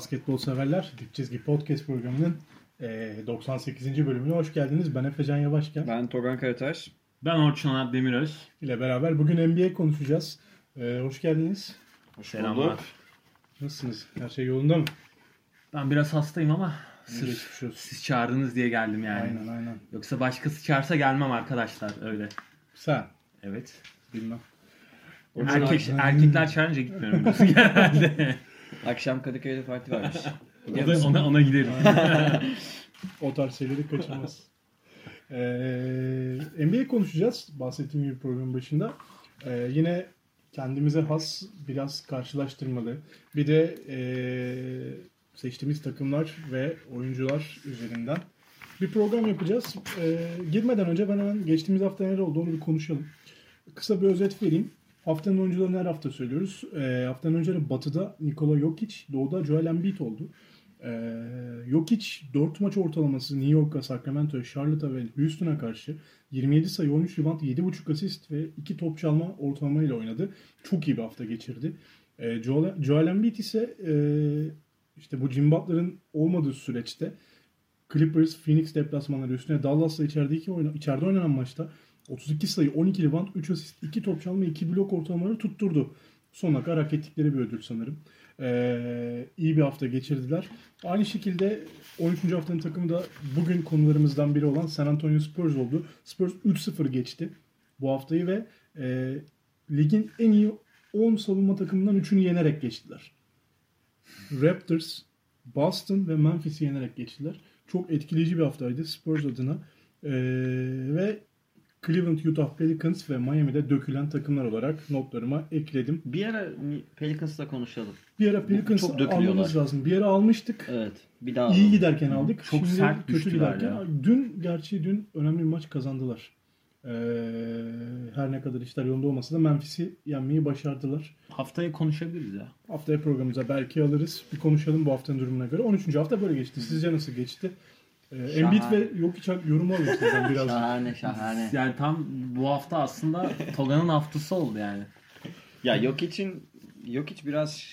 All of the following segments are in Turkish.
basketbol severler. Dip Çizgi Podcast programının eee, 98. bölümüne hoş geldiniz. Ben Efecan Yavaşken Ben Togan Karataş. Ben Orçun Onat Demiröz. ile beraber bugün NBA konuşacağız. Eee, hoş geldiniz. Selamlar. Nasılsınız? Her şey yolunda mı? Ben biraz hastayım ama sırf siz çağırdınız diye geldim yani. Aynen aynen. Yoksa başkası çağırsa gelmem arkadaşlar öyle. Sen Evet. bilmem. Erkek, erkekler çağırınca gitmiyorum genelde. Akşam Kadıköy'de parti varmış. O da- ona, ona giderim. O tarz şeyleri kaçırmaz. Eee NBA konuşacağız. Bahsettiğim gibi programın başında. Eee, yine kendimize has biraz karşılaştırmalı. Bir de eee, seçtiğimiz takımlar ve oyuncular üzerinden bir program yapacağız. Eee, girmeden önce ben hemen geçtiğimiz hafta neler oldu onu bir konuşalım. Kısa bir özet vereyim. Haftanın oyuncularını her hafta söylüyoruz. Eee haftanın önceleri Batı'da Nikola Jokic, Doğu'da Joel Embiid oldu. Ee, Jokic 4 maç ortalaması New York'a, Sacramento'ya, Charlotte'a ve Houston'a karşı 27 sayı, 13 rebound, 7.5 asist ve 2 top çalma ortalamayla oynadı. Çok iyi bir hafta geçirdi. Ee, Joel, Joel Embiid ise e, işte bu Jim Butler'ın olmadığı süreçte Clippers, Phoenix deplasmanları üstüne Dallas'la içerideki oyna, içeride oynanan maçta 32 sayı, 12 rebound, 3 asist, 2 top çalma, 2 blok ortalamaları tutturdu. Sonuna kadar hak ettikleri bir ödül sanırım. Ee, iyi bir hafta geçirdiler. Aynı şekilde 13. haftanın takımı da bugün konularımızdan biri olan San Antonio Spurs oldu. Spurs 3-0 geçti bu haftayı ve e, ligin en iyi 10 savunma takımından 3'ünü yenerek geçtiler. Raptors, Boston ve Memphis'i yenerek geçtiler. Çok etkileyici bir haftaydı Spurs adına. Ee, ve Cleveland, Utah Pelicans ve Miami'de dökülen takımlar olarak notlarıma ekledim. Bir ara Pelicans'la konuşalım. Bir ara dökülüyorlar. almamız lazım. Bir ara almıştık. Evet. Bir daha İyi giderken aldık. Çok Şimdi sert kötü giderken. ya. Dün gerçi dün önemli bir maç kazandılar. Ee, her ne kadar işler yolunda olmasa da Memphis'i yenmeyi başardılar. Haftaya konuşabiliriz ya. Haftaya programımıza belki alırız. Bir konuşalım bu haftanın durumuna göre. 13. hafta böyle geçti. Sizce nasıl geçti? Ee, Embiid Şahane. ve Jokic yorumu alayım sizden biraz. Şahane şahane. Yani tam bu hafta aslında Toga'nın haftası oldu yani. ya yok için yok hiç biraz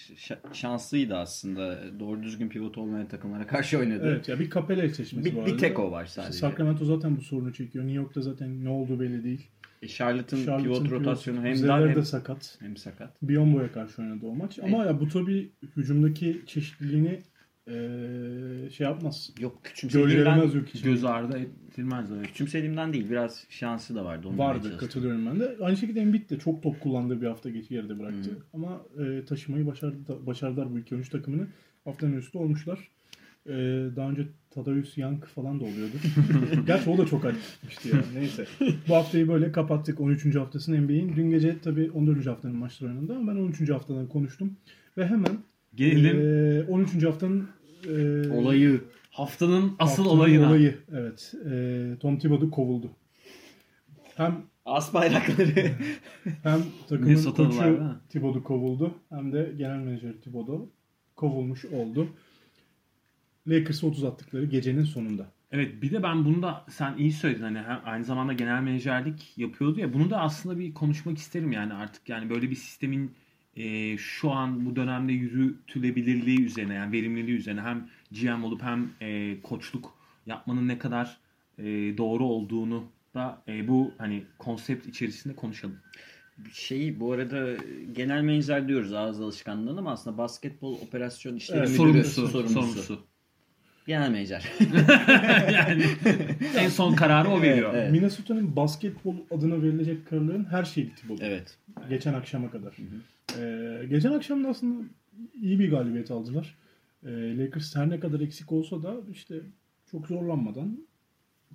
şanslıydı aslında. Doğru düzgün pivot olmayan takımlara karşı oynadı. Evet ya bir Capella eşleşmesi Bir, vardı. bir tek o var İşte sadece. Sacramento zaten bu sorunu çekiyor. New York'ta zaten ne olduğu belli değil. E, Charlotte'ın Charlotte'ın pivot rotasyonu hem dar de hem, sakat. hem sakat. Biombo'ya karşı oynadı o maç. Ama ya bu tabii hücumdaki çeşitliliğini eee, şey yapmaz. Yok küçümsediğimden. Göz ardı edilmez öyle. küçümsediğimden değil. Biraz şansı da vardı. Onu demeye Vardı katılıyorum ben de. Aynı şekilde Embiid de çok top kullandığı bir hafta geç geride bıraktı. Ama e, taşımayı başardı, başardılar bu iki oyuncu takımını. Haftanın üstü olmuşlar. E, daha önce Tadeusz Young falan da oluyordu. Gerçi o da çok acımıştı ya. Neyse. Bu haftayı böyle kapattık 13. haftasını NBA'in. Dün gece tabii 14. haftanın maçları oynandı ama ben 13. haftadan konuştum. Ve hemen Gelelim e, 13. haftanın e, olayı. Haftanın asıl haftanın olayına. olayı. Evet. E, Tom Thibodeau kovuldu. Hem As bayrakları. Hem takımın koçu? Thibodeau kovuldu hem de genel menajer Thibodeau kovulmuş oldu. Lakers'a 30 attıkları gecenin sonunda. Evet bir de ben bunu da sen iyi söyledin hani aynı zamanda genel menajerlik yapıyordu ya bunu da aslında bir konuşmak isterim yani artık yani böyle bir sistemin e, şu an bu dönemde yürütülebilirliği üzerine yani verimliliği üzerine hem GM olup hem e, koçluk yapmanın ne kadar e, doğru olduğunu da e, bu hani konsept içerisinde konuşalım. Şeyi bu arada genel menajer diyoruz ağız alışkanlığından ama aslında basketbol operasyon işleri Evet, müdürü sorumlusu, sorumlusu. sorumlusu. Genel menajer. yani en son kararı o veriyor. Evet. Minnesota'nın basketbol adına verilecek kararların her şeyi Thibodeau. evet. Geçen akşama kadar. Ee, geçen akşam da aslında iyi bir galibiyet aldılar. Ee, Lakers her ne kadar eksik olsa da işte çok zorlanmadan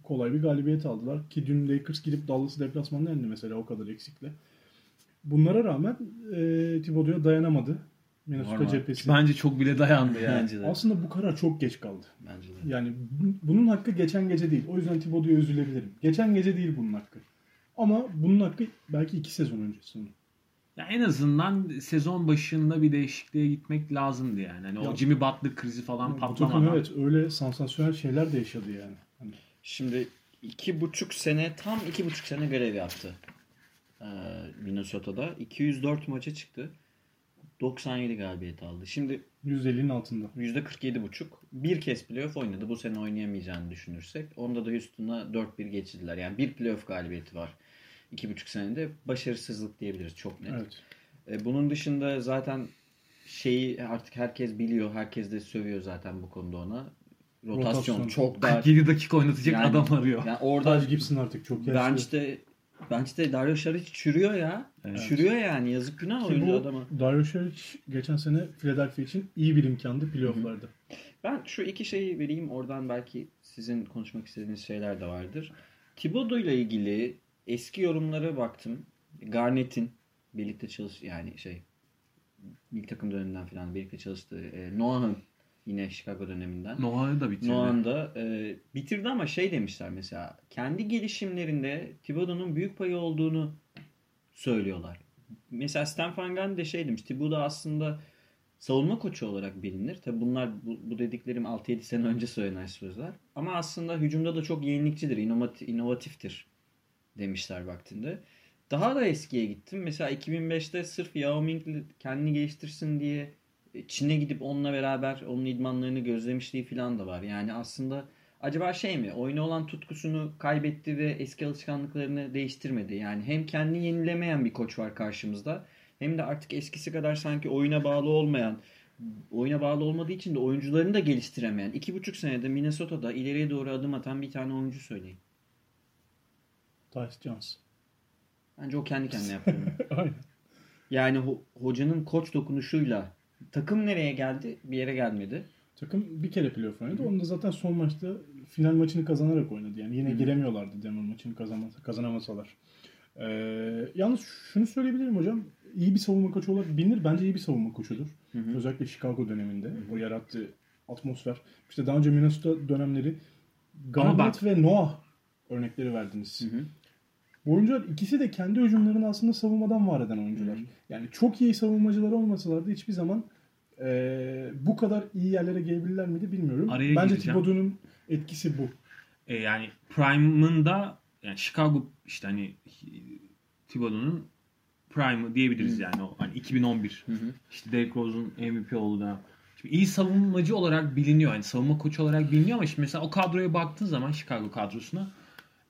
kolay bir galibiyet aldılar. Ki dün Lakers gidip Dallas'ı deplasmanda yendi mesela o kadar eksikle. Bunlara rağmen e, Thibodeau'ya dayanamadı. Minnesota Normal. cephesi. Bence çok bile dayandı yani. Bence de. Aslında bu karar çok geç kaldı. Bence de. Yani bu- bunun hakkı geçen gece değil. O yüzden Thibodeau'ya üzülebilirim. Geçen gece değil bunun hakkı. Ama bunun hakkı belki iki sezon öncesinde. Ya en azından sezon başında bir değişikliğe gitmek lazımdı yani. Hani o Ya- Jimmy Butler krizi falan takım patlamadan. evet öyle sansasyonel şeyler de yaşadı yani. Hani Şimdi iki buçuk sene tam iki buçuk sene görev yaptı. Ee, Minnesota'da. 204 maça çıktı. 97 galibiyet aldı. Şimdi %50'nin altında. %47,5. Bir kez playoff oynadı. Bu sene oynayamayacağını düşünürsek. Onda da Houston'a 4-1 geçirdiler. Yani bir playoff galibiyeti var. İki buçuk senede başarısızlık diyebiliriz çok net. Evet. E, bunun dışında zaten şeyi artık herkes biliyor. Herkes de sövüyor zaten bu konuda ona. Rotasyon, Rotasyon. çok dar. 47 dakika oynatacak Yani- adam arıyor. Yani orada Taj Gibson artık çok yaşlı. bench'te bench'te Dario Saric çürüyor ya. Evet. Çürüyor yani. Yazık günah Ki oyuncu adama. Dario Saric geçen sene Philadelphia için iyi bir imkandı playofflarda. Ben şu iki şeyi vereyim. Oradan belki sizin konuşmak istediğiniz şeyler de vardır. Thibodeau ile ilgili eski yorumlara baktım. Garnett'in birlikte çalış yani şey ilk takım döneminden falan birlikte çalıştığı e, Noah'ın yine Chicago döneminden. Noah'ı da bitirdi. Noah'ın da e, bitirdi ama şey demişler mesela kendi gelişimlerinde Thibodeau'nun büyük payı olduğunu söylüyorlar. Mesela Stan Van Gundy de şey demiş Thibodeau aslında savunma koçu olarak bilinir. Tabi bunlar bu, bu dediklerim 6-7 sene önce söylenen sözler. Ama aslında hücumda da çok yenilikçidir, inovat- inovatiftir demişler vaktinde. Daha da eskiye gittim. Mesela 2005'te sırf Yao Ming kendini geliştirsin diye Çin'e gidip onunla beraber onun idmanlarını gözlemişliği falan da var. Yani aslında acaba şey mi? Oyuna olan tutkusunu kaybetti ve eski alışkanlıklarını değiştirmedi. Yani hem kendini yenilemeyen bir koç var karşımızda hem de artık eskisi kadar sanki oyuna bağlı olmayan oyuna bağlı olmadığı için de oyuncularını da geliştiremeyen. iki buçuk senede Minnesota'da ileriye doğru adım atan bir tane oyuncu söyleyin. Tyce Jones. Bence o kendi kendine bunu. Aynen. yani ho- hocanın koç dokunuşuyla takım nereye geldi? Bir yere gelmedi. Takım bir kere playoff oynadı. Onu da zaten son maçta final maçını kazanarak oynadı. Yani yine Hı. giremiyorlardı Denver maçını kazanmasa, kazanamasalar. Ee, yalnız şunu söyleyebilirim hocam. İyi bir savunma koçu olarak bilinir. Bence iyi bir savunma koçudur. Hı hı. Özellikle Chicago döneminde. O yarattığı atmosfer. İşte daha önce Minnesota dönemleri Garnett ve Noah örnekleri verdiniz. Hı hı. Bu oyuncular ikisi de kendi hücumlarını aslında savunmadan var eden oyuncular. Hı. Yani çok iyi savunmacılar olmasalardı hiçbir zaman eee, bu kadar iyi yerlere gelebilirler miydi bilmiyorum. Araya Bence. Thibodeau'nun etkisi bu. E, yani Prime'ında yani Chicago işte hani Thibodeau'nun Prime'ı diyebiliriz yani o hani 2011 Hı hı. işte Derrick Rose'un MVP olduğu dönem. Şimdi iyi savunmacı olarak biliniyor. Yani savunma koçu olarak biliniyor ama şimdi mesela o kadroya baktığın zaman Chicago kadrosuna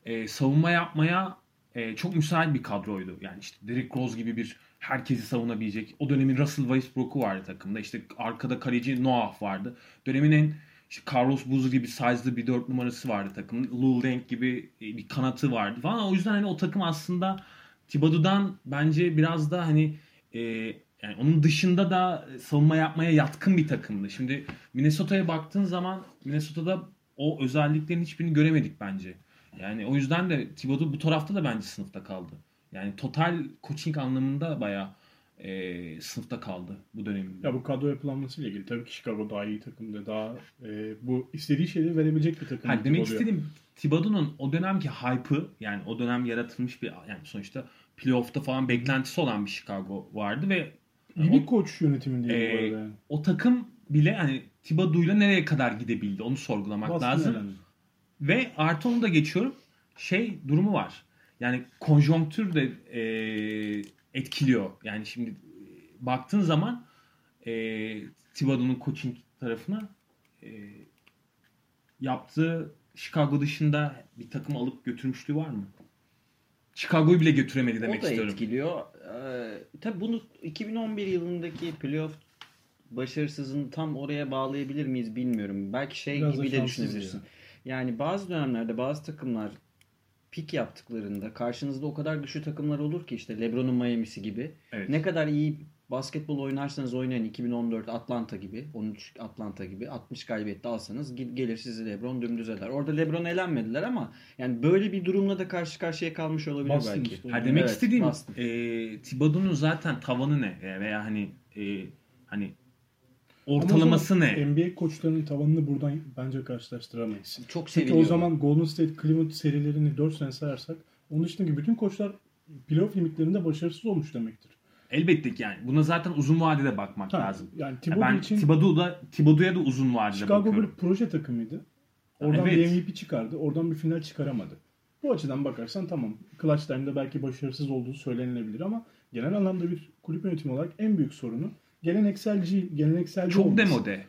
e, savunma yapmaya e, çok müsait bir kadroydu. Yani işte Derrick Rose gibi bir herkesi savunabilecek. O dönemin Russell Westbrook'u vardı takımda. İşte arkada kaleci Noah vardı. Dönemin en işte Carlos Boozer gibi size'lı bir dört numarası vardı takımın. Lou Deng gibi e, bir kanatı vardı falan. O yüzden hani o takım aslında Thibodeau'dan bence biraz da hani e, yani onun dışında da savunma yapmaya yatkın bir takımdı. Şimdi Minnesota'ya baktığın zaman Minnesota'da o özelliklerin hiçbirini göremedik bence. Yani o yüzden de Thibodeau bu tarafta da bence sınıfta kaldı. Yani total coaching anlamında bayağı e, sınıfta kaldı bu döneminde. Ya bu kadro yapılanmasıyla ilgili tabii ki Chicago daha iyi takımdı. Daha eee, bu istediği şeyleri verebilecek bir takım. Ha, demek istediğim Thibodeau'nun o dönemki hype'ı yani o dönem yaratılmış bir yani sonuçta playoff'ta falan beklentisi olan bir Chicago vardı ve İyi o- bir koç yönetimindeydi bu Ee, arada. yani. o takım bile hani Thibodeau'yla nereye kadar gidebildi onu sorgulamak Boston lazım. elendi. Ve artı onu da geçiyorum. Şey durumu var. Yani konjonktür de e, etkiliyor. Yani şimdi e, baktığın zaman e, Thibodeau'nun coaching tarafına e, yaptığı Chicago dışında bir takım alıp götürmüşlüğü var mı? Chicago'yu bile götüremedi demek o da istiyorum. etkiliyor. Ee, tabii bunu 2011 yılındaki playoff başarısızlığını tam oraya bağlayabilir miyiz bilmiyorum. Belki şey Biraz gibi de düşünebilirsin. ya. Yani bazı dönemlerde bazı takımlar pik yaptıklarında karşınızda o kadar güçlü takımlar olur ki işte LeBron'un Miami'si gibi. Evet. Ne kadar iyi basketbol oynarsanız oynayın 2014 Atlanta gibi 13 Atlanta gibi 60 galibiyette alsanız ge- gelir sizi LeBron dümdüz eder. Orada LeBron elenmediler ama yani böyle bir durumla da karşı karşıya kalmış olabilir Boston belki. işte. Ha demek Evet, istediğim Boston. e, Thibodeau'nun zaten tavanı ne E, veya hani e, Hani ortalaması Ama ne? NBA koçlarının tavanını buradan bence karşılaştıramayız. Çok Çünkü seviliyor. o zaman Golden State Cleveland serilerini 4 sene sayarsak onun dışındaki bütün koçlar playoff limitlerinde başarısız olmuş demektir. Elbette ki yani. Buna zaten uzun vadede bakmak Ha, lazım. Yani Ya Thibodeau ben için Thibodeau'da Thibodeau'ya da uzun vadede Chicago bakıyorum. bir proje takımıydı. Oradan Evet. bir MVP çıkardı. Oradan bir final çıkaramadı. Bu açıdan bakarsan tamam. Clutch Time'da belki başarısız olduğu söylenilebilir ama genel anlamda bir kulüp yönetimi olarak en büyük sorunu gelenekselci, gelenekselci Çok olması. demode.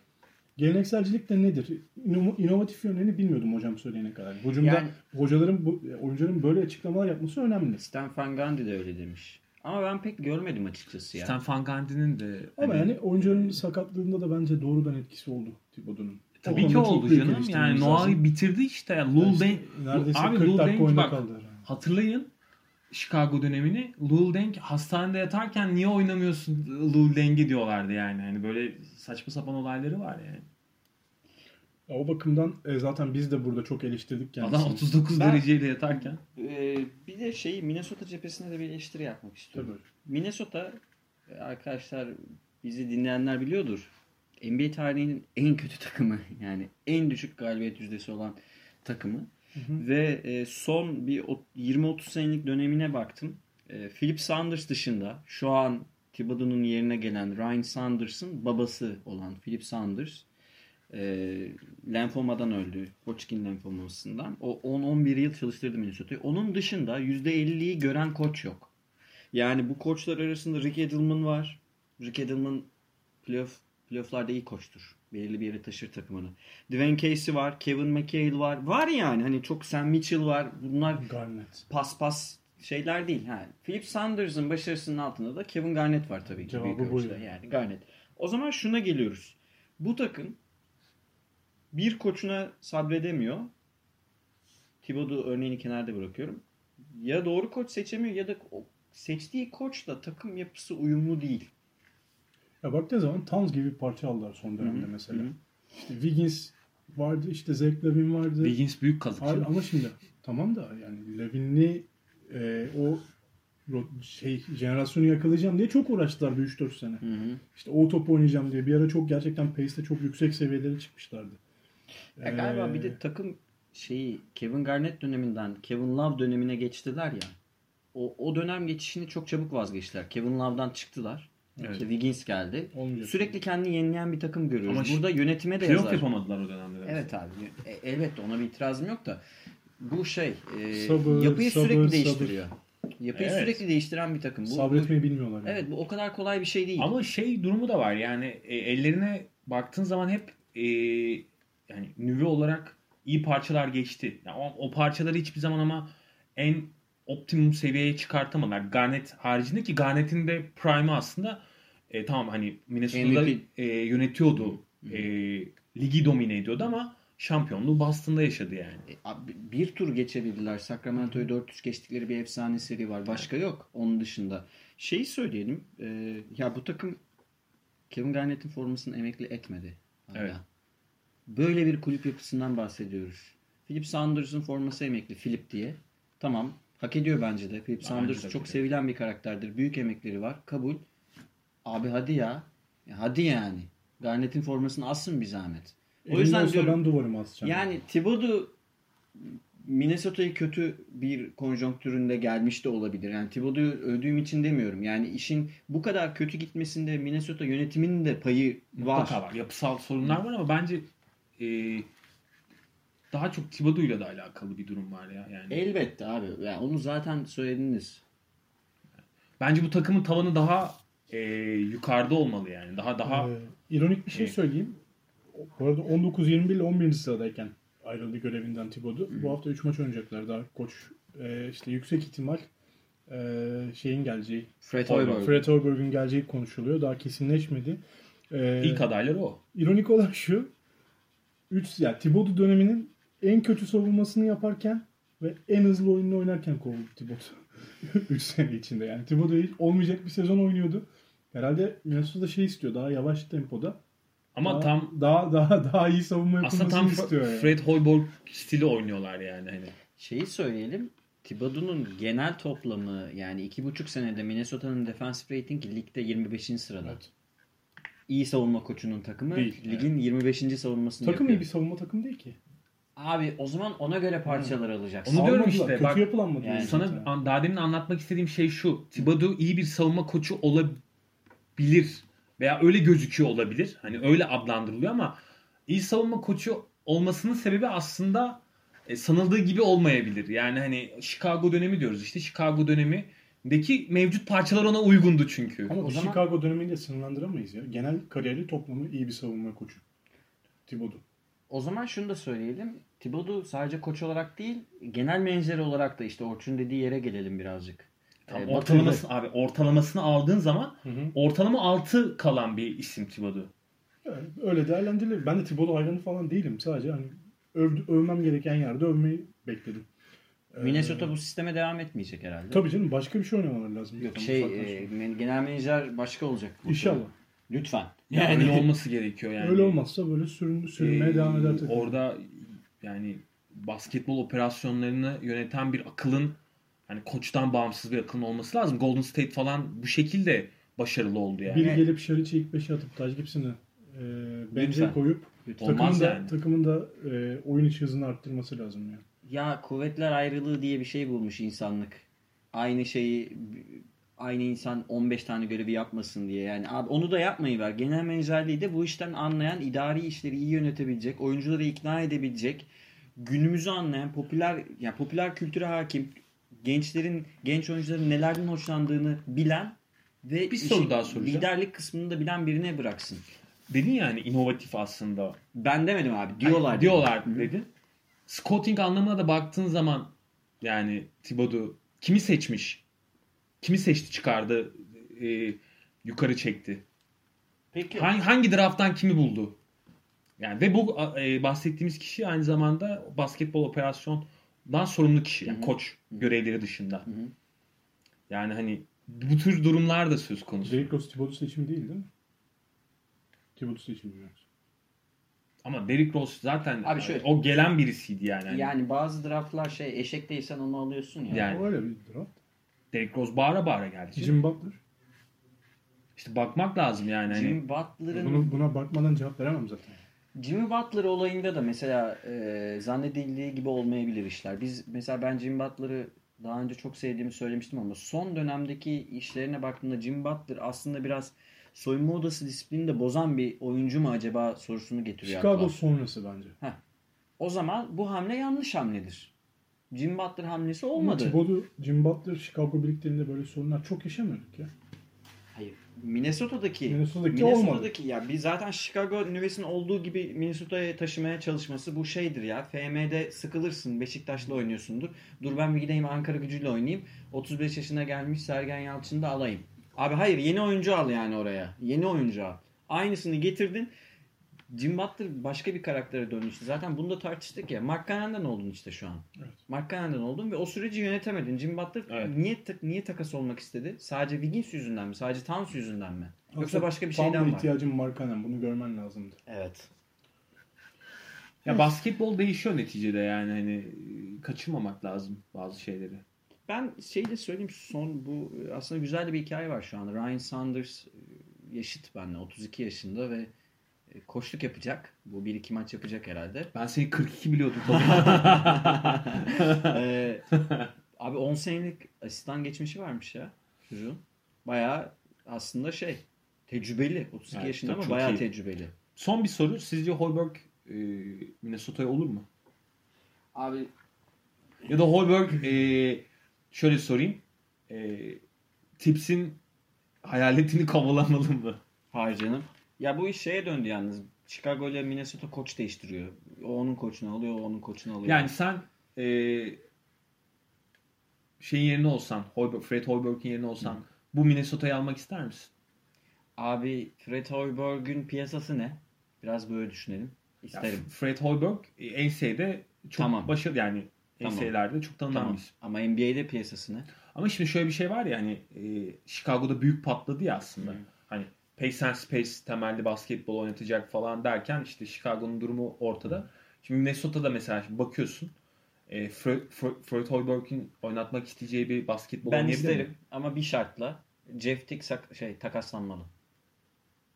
Gelenekselcilik de nedir? İno- İnovatif yönlerini bilmiyordum hocam söyleyene kadar. Hocamda Yani- hocaların bu oyuncuların böyle açıklamalar yapması önemli. Stan Van Gundy de öyle demiş. Ama ben pek görmedim açıkçası ya. Stan Van Gundy'nin de Ama hani- yani oyuncuların sakatlığında da bence doğrudan etkisi oldu Thibodeau'nun. Tabii ki oldu canım. Yani. Noah'yı bitirdi işte. Yani Lul İşte Deng neredeyse abi 40 Lul dakika oyunda bak kaldı. hatırlayın Chicago dönemini Lul Deng hastanede yatarken niye oynamıyorsun Lul Deng'i diyorlardı yani. Hani böyle saçma sapan olayları var yani. Ya O bakımdan e, zaten biz de burada çok eleştirdik kendisini. Adam 39 Ben- dereceyle yatarken. Ee, bir de şeyi Minnesota cephesine de bir eleştiri yapmak istiyorum. Tabii. Minnesota e, arkadaşlar bizi dinleyenler biliyordur. NBA tarihinin en kötü takımı yani en düşük galibiyet yüzdesi olan takımı. Ve e, son bir o- 20-30 senelik dönemine baktım. E, Philip Sanders dışında şu an Thibodeau'nun yerine gelen Ryan Sanders'ın babası olan Philip Sanders e, lenfomadan öldü. Hodgkin lenfomasından. O 10-11 yıl çalıştırdı Minnesota'yı. Onun dışında %50'yi gören koç yok. Yani bu koçlar arasında Rick Edelman var. Rick Edelman playoff, playofflarda iyi koçtur. Belirli bir yere taşır takımını. Dwayne Casey var. Kevin McHale var. Var yani hani çok Sam Mitchell var. Bunlar Garnett. pas pas şeyler değil. Ha. Philip Sanders'ın başarısının altında da Kevin Garnett var tabii ki. Cevabı büyük bu yani. Garnett. O zaman şuna geliyoruz. Bu takım bir koçuna sabredemiyor. Thibodeau örneğini kenarda bırakıyorum. Ya doğru koç seçemiyor ya da seçtiği koçla takım yapısı uyumlu değil. Ya baktığın zaman Towns gibi bir parça aldılar son dönemde Hı hı, mesela. hı hı. İşte Wiggins vardı, işte Zach Lavin vardı. Wiggins büyük kazık. Hayır, ama şimdi tamam da yani Lavin'i e, o şey jenerasyonu yakalayacağım diye çok uğraştılar bir 3-4 sene. Hı hı. İşte o top oynayacağım diye bir ara çok gerçekten pace'te çok yüksek seviyelere çıkmışlardı. Ya galiba Ee, bir de takım şeyi Kevin Garnett döneminden Kevin Love dönemine geçtiler ya. O, o dönem geçişini çok çabuk vazgeçtiler. Kevin Love'dan çıktılar. Evet. İşte Wiggins geldi. Olmayacak. Sürekli kendini yenileyen bir takım görüyoruz. Ama Burada yönetime de yazar. yapamadılar o dönemde. de Evet abi. E, elbette ona bir itirazım yok da bu şey e, Sabır, yapıyı sabır, sürekli sabır. değiştiriyor. Yapıyı Evet. sürekli değiştiren bir takım. Bu, Sabretmeyi bilmiyorlar. yani. evet bu o kadar kolay bir şey değil. Ama şey durumu da var yani e, ellerine baktığın zaman hep e, yani nüve olarak iyi parçalar geçti. Yani o, o parçaları hiçbir zaman ama en optimum seviyeye çıkartamadılar. Garnett haricinde ki Garnett'in de prime'ı aslında e, tamam hani Minnesota'da e, yönetiyordu. E, ligi domine ediyordu ama şampiyonluğu Boston'da yaşadı yani. E, abi, bir tur geçebildiler. Sacramento'yu 400 geçtikleri bir efsane seri var. Başka yok onun dışında. Şeyi söyleyelim. e, ya bu takım Kevin Garnett'in formasını emekli etmedi. hala. Evet. Böyle bir kulüp yapısından bahsediyoruz. Philip Saunders'ın forması emekli. Philip diye. Tamam. Hak ediyor bence de. Philip Saunders de çok sevilen bir karakterdir. Büyük emekleri var. Kabul. Abi hadi ya. Ya hadi yani. Garnett'in formasını assın bir zahmet. O Elimde yüzden diyorum ben duvarımı asacağım. yani Thibodeau Minnesota'yı kötü bir konjonktüründe gelmiş de olabilir. Yani Thibodeau'yu övdüğüm için demiyorum. Yani işin bu kadar kötü gitmesinde Minnesota yönetiminin de payı var. Mutlaka var. Yapısal sorunlar var ama bence e, daha çok Thibodeau'yla da alakalı bir durum var ya. Yani Elbette abi. Yani onu zaten söylediniz. bence bu takımın tavanı daha e, yukarıda olmalı yani. Daha daha Ee, ironik bir şey söyleyeyim. Bu arada 19-21 ile 11. sıradayken ayrıldı görevinden Thibodeau. Bu hafta 3 maç oynayacaklar daha koç. Ee, işte yüksek ihtimal e, şeyin geleceği, Fred Hoiberg. Fred Hoiberg'in geleceği konuşuluyor. Daha kesinleşmedi. Ee, ilk adayları o. İronik olan şu. 3 ya Thibodeau döneminin en kötü savunmasını yaparken ve en hızlı oyununu oynarken kovuldu Thibodeau. 3 sene içinde yani. Thibodeau hiç olmayacak bir sezon oynuyordu. Herhalde Minnesota şey istiyor daha yavaş tempoda. Ama daha, tam daha daha daha iyi savunma aslında yapılmasını tam istiyor yani. Fred Hoiberg stili oynuyorlar yani hani. Şeyi söyleyelim. Thibodeau'nun genel toplamı yani iki buçuk senede Minnesota'nın defensive ratingi ligde 25. sırada. Evet. iyi savunma koçunun takımı Değil, ligin 25. savunmasını Takım iyi yapıyor. bir savunma takım değil ki. Abi o zaman ona göre parçalar alacaksın. Onu diyorum işte, Kötü bak- yapılanmadı. Yani Sana zaten. an- daha demin anlatmak istediğim şey şu. Thibodeau iyi bir savunma koçu olabilir veya öyle gözüküyor olabilir. Hani öyle adlandırılıyor ama iyi savunma koçu olmasının sebebi aslında e, sanıldığı gibi olmayabilir. Yani hani Chicago dönemi diyoruz işte. Chicago dönemindeki mevcut parçalar ona uygundu çünkü. Ama O zaman- Chicago döneminde sınırlandıramayız ya. Genel kariyeri toplamı iyi bir savunma koçu. Thibodeau. O zaman şunu da söyleyelim. Thibodeau sadece koç olarak değil, genel menajeri olarak da işte Orçun dediği yere gelelim birazcık. Tam Ee, ortalaması abi ortalamasını aldığın zaman Hı hı. ortalama 6 kalan bir isim Thibodeau. Yani öyle değerlendirilir. Ben de Thibodeau hayranı falan değilim. Sadece hani öv- övmem gereken yerde övmeyi bekledim. Ee, Minnesota bu sisteme devam etmeyecek herhalde. Tabii canım başka bir şey oynamaları lazım. Yok Bu şey e, men- genel menajer başka olacak. İnşallah. Lütfen. Yani Yani öyle olması gerekiyor yani. Öyle olmazsa böyle sürün, sürünmeye Ee, devam eder. tabii. Orada yani basketbol operasyonlarını yöneten bir akılın hani koçtan bağımsız bir akılın olması lazım. Golden State falan bu şekilde başarılı oldu yani. Biri gelip Şariç'i ilk beşe atıp Taj Gibson'ı e, bence koyup Lütfen. takımın Olmaz da, yani. takımın da e, oyun içi hızını arttırması lazım ya. Ya kuvvetler ayrılığı diye bir şey bulmuş insanlık. Aynı şeyi aynı insan 15 tane görevi yapmasın diye. Yani abi onu da yapmayı ver. Genel menajerliği de bu işten anlayan, idari işleri iyi yönetebilecek, oyuncuları ikna edebilecek, günümüzü anlayan, popüler yani popüler kültüre hakim, gençlerin, genç oyuncuların nelerden hoşlandığını bilen ve Bir soru daha soracağım. liderlik kısmını da bilen birine bıraksın. Dedin yani inovatif aslında. Ben demedim abi. Diyorlar. Hani diyorlar dedin. Scouting anlamına da baktığın zaman yani Thibodeau kimi seçmiş? Kimi seçti çıkardı? e, yukarı çekti. Peki. Hangi, hangi drafttan kimi buldu? Yani ve bu e, bahsettiğimiz kişi aynı zamanda basketbol operasyondan sorumlu kişi. Yani Hı hı. koç görevleri dışında. Hı hı. Yani hani bu tür durumlar da söz konusu. Derrick Rose Thibodeau seçimi değil değil mi? Thibodeau seçimi. Ama Derrick Rose zaten Abi şöyle- o gelen birisiydi yani. Hani Yani bazı draftlar şey eşek değilsen onu alıyorsun ya. Yani. O öyle bir draft. Derrick Rose bağıra bağıra geldi. Jim Butler. İşte bakmak lazım yani. Hani Jimmy Butler'ın Bunu, buna bakmadan cevap veremem zaten. Jimmy Butler olayında da mesela e, zannedildiği gibi olmayabilir işler. Biz mesela ben Jimmy Butler'ı daha önce çok sevdiğimi söylemiştim ama son dönemdeki işlerine baktığımda Jimmy Butler aslında biraz soyunma odası disiplinini de bozan bir oyuncu mu acaba sorusunu getiriyor. Chicago akla. sonrası bence. O zaman bu hamle yanlış hamledir. Jimmy Butler hamlesi olmadı. Thibodeau, Jim Butler, Chicago birliklerinde böyle sorunlar çok yaşamıyorduk ya. Hayır. Minnesota'daki Minnesota'daki Minnesota'daki ya biz zaten Chicago Nüves'in olduğu gibi Minnesota'ya taşımaya çalışması bu şeydir ya. FM'de sıkılırsın. Beşiktaş'la oynuyorsundur. Dur ben bir gideyim Ankara gücüyle oynayayım. 35 yaşına gelmiş Sergen Yalçın'ı da alayım. Abi hayır yeni oyuncu al yani oraya. Yeni oyuncu al. Aynısını getirdin. Jim Butler başka bir karaktere dönüştü. Zaten bunu da tartıştık ya. Mark Cannon'dan oldun işte şu an. Evet. Mark Cannon'dan oldun ve o süreci yönetemedin. Jim Butler Evet. niye ta- niye takas olmak istedi? Sadece Wiggins yüzünden mi? Sadece Towns yüzünden mi? Yoksa Aslında başka bir şeyden var. ihtiyacım var Kanem. Bunu görmen lazımdı. Evet. ya basketbol değişiyor neticede yani hani e, kaçırmamak lazım bazı şeyleri. Ben şey de söyleyeyim son bu aslında güzel de bir hikaye var şu an. Ryan Saunders e, yaşıt benimle 32 yaşında ve koçluk yapacak. Bu bir iki maç yapacak herhalde. Ben seni 42 biliyordum tabii. Ee, abi 10 senelik asistan geçmişi varmış ya çocuğun. Bayağı aslında şey tecrübeli. 32 Evet, yaşında ama bayağı iyi. tecrübeli. Son bir soru. Sizce Holberg e, Minnesota'ya olur mu? Abi Ya da Holberg e, şöyle sorayım. E, Tips'in hayaletini kovalamalı mı? hayır canım. Ya bu iş şeye döndü yalnız. Chicago ile Minnesota koç değiştiriyor. O onun koçunu alıyor, o onun koçunu alıyor. Yani sen e, şeyin yerine olsan, Hoiberg, Fred Hoiberg'in yerine olsan bu Minnesota'yı almak ister misin? Abi Fred Hoiberg'ün piyasası ne? Biraz böyle düşünelim. Ya, İsterim. Fred Hoiberg e, NCAA'de çok Tamam. başarılı yani Tamam. NCAA'lerde çok tanınan Tamam. bir isim. Ama NBA'de piyasası ne? Ama şimdi şöyle bir şey var ya hani e, Chicago'da büyük patladı ya aslında. Hı. Hani Pace and Space temelli basketbol oynatacak falan derken işte Chicago'nun durumu ortada. Şimdi Minnesota'da mesela şimdi bakıyorsun e, Fred Hoiberg'in oynatmak isteyeceği bir basketbol Ben oynayabilir mi? isterim ama bir şartla Jeff Tick şey takaslanmalı.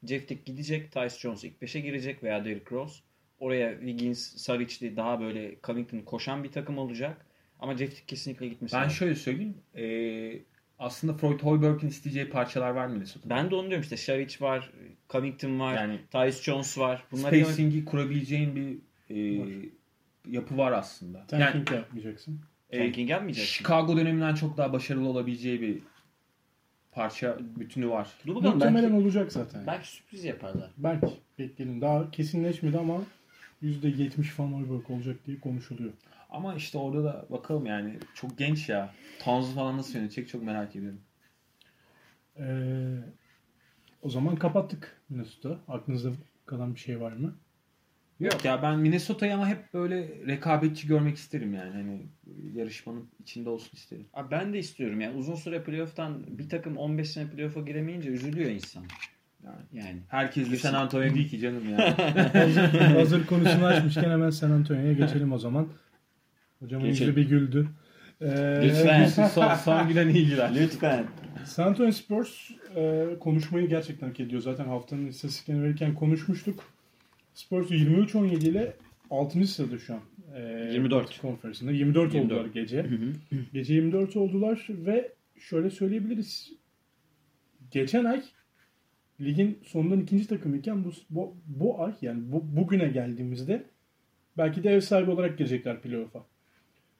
Jeff Tick gidecek. Tyce Jones ilk 5'e girecek veya Derrick Rose. Oraya Wiggins, Saric'li daha böyle Covington koşan bir takım olacak. Ama Jeff Tick kesinlikle gitmesi Ben lazım. şöyle söyleyeyim. Ee, aslında Freud Hoiberg'in isteyeceği parçalar var Minnesota'da. Ben de onu diyorum işte. Saric var, Covington var, Yani- Tyce Jones var. Bunlar yani- Spacing'i kurabileceğin bir e, Var. yapı var aslında. Yani Tanking yapmayacaksın. e, tanking yapmayacaksın. Chicago döneminden çok daha başarılı olabileceği bir parça bütünü var. Dur bakalım Muhtemelen belki, olacak zaten. belki sürpriz yaparlar. Belki bekleyelim. Daha kesinleşmedi ama %70 falan Hoiberg olacak diye konuşuluyor. Ama işte orada da bakalım yani çok genç ya. Towns'u falan nasıl yönetecek çok merak ediyorum. Ee, o zaman kapattık Minnesota. Aklınızda kalan bir şey var mı? Yok ya ben Minnesota'yı ama hep böyle rekabetçi görmek isterim yani. Hani yarışmanın içinde olsun isterim. Abi ben de istiyorum yani uzun süre playoff'tan bir takım 15 sene playoff'a giremeyince üzülüyor insan. Yani Yani. herkes de San Antonio değil ki canım ya. hazır, hazır konusunu açmışken hemen San Antonio'ya geçelim o zaman. Hocamın Geçelim. yüzü bir güldü. Ee, Lütfen. son, son gülen ilgiler. Lütfen. San Antonio Spurs e, konuşmayı gerçekten hak ediyor. Zaten haftanın istatistiklerini verirken konuşmuştuk. Spurs 23-17 ile 6. sırada şu an. E, 24. Konferansında. 24, 24. oldular gece. Gece 24 oldular ve şöyle söyleyebiliriz. Geçen ay ligin sonundan ikinci takımıyken bu, bu, bu ay yani bu, bugüne geldiğimizde belki de ev sahibi olarak girecekler playoff'a.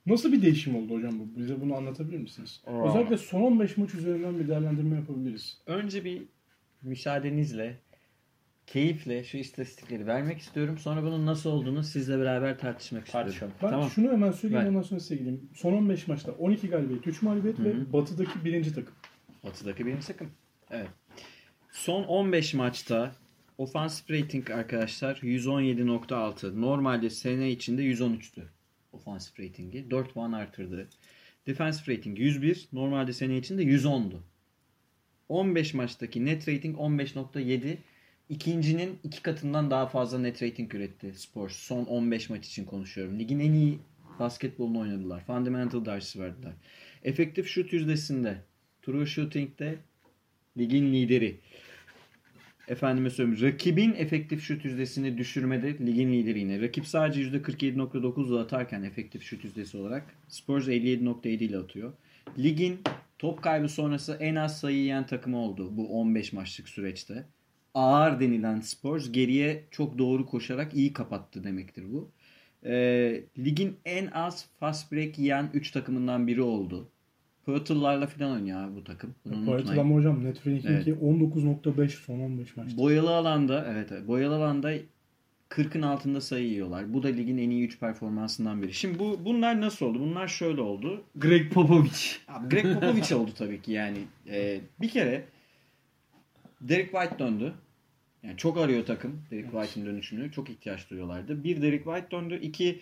Nasıl bir değişim oldu hocam bu? Bize bunu anlatabilir misiniz? Aa. Özellikle son 15 maç üzerinden bir değerlendirme yapabiliriz. Önce bir müsaadenizle keyifle şu istatistikleri vermek istiyorum. Sonra bunun nasıl olduğunu sizle beraber tartışmak istiyorum. Tartışalım. Ben Tamam. şunu hemen söyleyeyim Ver. ondan sonra size gideyim. Son 15 maçta 12 galibiyet, 3 mağlubiyet ve batıdaki birinci takım. Batı'daki benim takım. Evet. Son 15 maçta offensive rating arkadaşlar 117.6. Normalde sene içinde 113'tü. Offensive ratingi. 4 puan artırdı. Defensive rating 101. Normalde sene içinde 110'du. 15 maçtaki net rating 15.7. İkincinin iki katından daha fazla net rating üretti Spurs. Son 15 maç için konuşuyorum. Ligin en iyi basketbolunu oynadılar. Fundamental dersi verdiler. Efektif şut yüzdesinde, true shooting'de ligin lideri. Efendime söyleyeyim rakibin efektif şut yüzdesini düşürmede ligin lideri yine. Rakip sadece %47.9 ile atarken efektif şut yüzdesi olarak Spurs 57.7 ile atıyor. Ligin top kaybı sonrası en az sayı yiyen takımı oldu bu 15 maçlık süreçte. Ağır denilen Spurs geriye çok doğru koşarak iyi kapattı demektir bu. Ee, ligin en az fast break yiyen 3 takımından biri oldu. Pörtle'larla falan oynuyor abi bu takım. Bunu unutmayın. Partilama hocam net ratingi 19.5 son 15 maçta. Boyalı alanda evet evet, boyalı alanda 40'ın altında sayı yiyorlar. Bu da ligin en iyi 3 performansından biri. Şimdi bu bunlar nasıl oldu? Bunlar şöyle oldu. Greg Popovich. Abi Greg Popovich oldu tabii ki yani. Ee, bir kere Derek White döndü. Yani çok arıyor takım Derek White'in dönüşünü. Çok ihtiyaç duyuyorlardı. Bir Derek White döndü. İki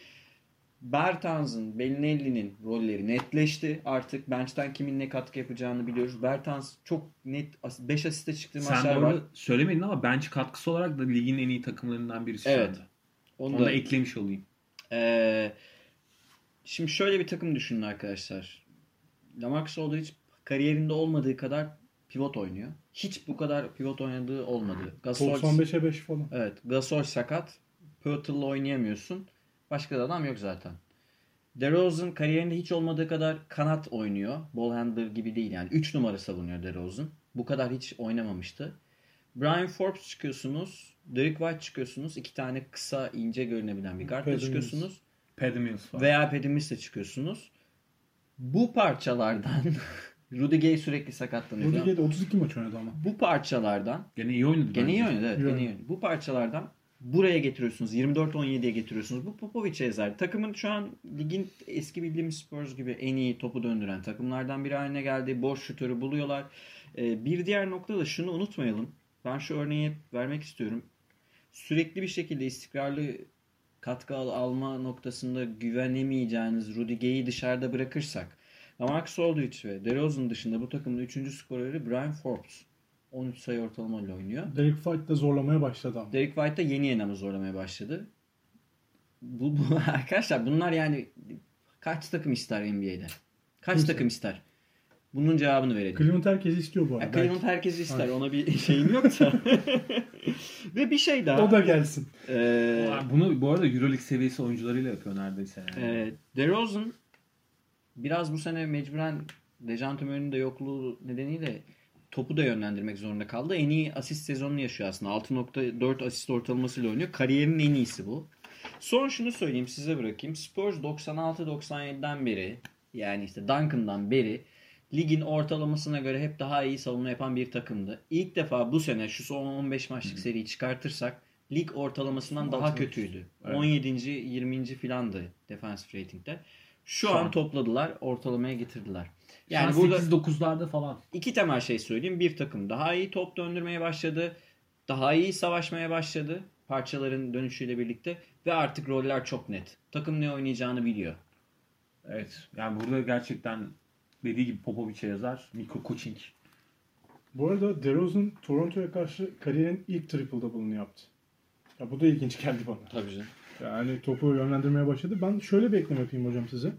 Bertans'ın, Bellinelli'nin rolleri netleşti. Artık bench'ten kimin ne katkı yapacağını biliyoruz. Bertans çok net 5 asiste çıktığı Sen maçlar var. arada söylemedin ama bench katkısı olarak da ligin en iyi takımlarından birisi Evet. şu anda. Onu Onu da da eklemiş olayım. Ee, şimdi şöyle bir takım düşünün arkadaşlar. Lamarcus Aldridge kariyerinde olmadığı kadar pivot oynuyor. Hiç bu kadar pivot oynadığı olmadı. Gasol, 95'e 5 falan. evet, Gasol sakat. Pirtle'la oynayamıyorsun. Başka da adam yok zaten. DeRozan kariyerinde hiç olmadığı kadar kanat oynuyor. Ball handler gibi değil yani. 3 numara savunuyor DeRozan. Bu kadar hiç oynamamıştı. Brian Forbes çıkıyorsunuz. Derek White çıkıyorsunuz. İki tane kısa ince görünebilen bir Patty çıkıyorsunuz. Paddy Mills var. Veya Paddy Mills'le çıkıyorsunuz. Bu parçalardan Rudy Gay sürekli sakatlanıyor. falan. Rudiger'de 32 maç oynadı ama. Bu parçalardan Gene iyi oynadı gene iyi oynadı evet. Gene iyi oynadı. Bu parçalardan buraya getiriyorsunuz. 24-17'ye getiriyorsunuz. Bu Popovic'e ezer. Takımın şu an ligin eski bildiğimiz Spurs gibi en iyi topu döndüren takımlardan biri haline geldi. Boş şutörü buluyorlar. Ee, bir diğer nokta da şunu unutmayalım. Ben şu örneği vermek istiyorum. Sürekli bir şekilde istikrarlı katkı al- alma noktasında güvenemeyeceğiniz Rudy Gay'i dışarıda bırakırsak Lamarcus Aldridge ve DeRozan dışında bu takımın 3. skoreri Brian Forbes. 13 sayı ortalamayla oynuyor. Derek White de zorlamaya başladı ama. Derek White da yeni yeni ama zorlamaya başladı. Bu, bu arkadaşlar bunlar yani kaç takım ister NBA'de? Kaç Kimse. takım ister? Bunun cevabını verelim. Cleveland herkes istiyor bu arada. Cleveland herkes ister. Ona bir şeyim yok da. Ve bir şey daha. o da gelsin. Ee, Bunu bu arada Euroleague seviyesi oyuncularıyla yapıyor neredeyse yani. e, DeRozan biraz bu sene mecburen Dejounte Murray'nin de yokluğu nedeniyle topu da yönlendirmek zorunda kaldı. En iyi asist sezonunu yaşıyor aslında. 6.4 asist ortalamasıyla oynuyor. Kariyerinin en iyisi bu. Son şunu söyleyeyim size bırakayım. Spurs 96-97'den beri yani işte Duncan'dan beri ligin ortalamasına göre hep daha iyi savunma yapan bir takımdı. İlk defa bu sene şu son 15 maçlık seriyi çıkartırsak lig ortalamasından daha Altı. kötüydü. Evet. 17. 20. filandı defensive rating'de. Şu, Şu an, an. topladılar, ortalamaya getirdiler. Yani Yani burada 8-9'larda falan. iki temel şey söyleyeyim. Bir takım daha iyi top döndürmeye başladı. Daha iyi savaşmaya başladı. Parçaların dönüşüyle birlikte. Ve artık roller çok net. Takım ne oynayacağını biliyor. Evet. Yani burada gerçekten dediği gibi Popovic'e yazar. Mikro coaching. Bu arada DeRozan Toronto'ya karşı kariyerin ilk triple double'ını yaptı. Ya bu da ilginç geldi bana. Tabii canım. Yani topu yönlendirmeye başladı. Ben şöyle bir ekleme yapayım hocam size.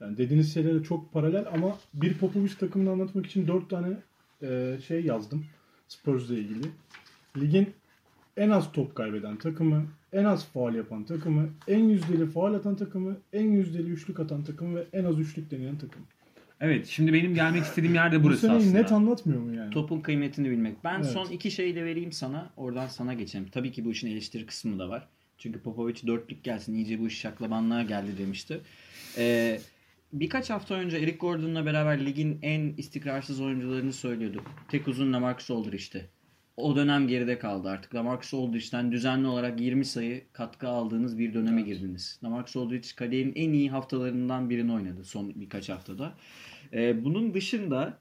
Yani dediğiniz şeylere çok paralel ama bir Popovic takımını anlatmak için dört tane e, şey yazdım. Spurs'la ilgili. Ligin en az top kaybeden takımı, en az faal yapan takımı, en yüzdeli faal atan takımı, en yüzdeli üçlük atan takımı ve en az üçlük deneyen takım. Evet. Şimdi benim gelmek istediğim yer de Bu burası seneyi aslında. net anlatmıyor mu yani? Topun kıymetini bilmek. Ben Evet. son iki şeyi de vereyim sana. Oradan sana geçelim. Tabii ki bu işin eleştiri kısmı da var. Çünkü Popovic dörtlük gelsin. iyice bu iş şaklabanlığa geldi demişti. Ee, birkaç hafta önce Eric Gordon'la beraber ligin en istikrarsız oyuncularını söylüyorduk. Tek uzun Lamarcus Aldridge'ti. O dönem geride kaldı artık. Lamarcus Aldridge'den düzenli olarak 20 sayı katkı aldığınız bir döneme girdiniz. Lamarcus Aldridge kariyerin en iyi haftalarından birini oynadı son birkaç haftada. Ee, bunun dışında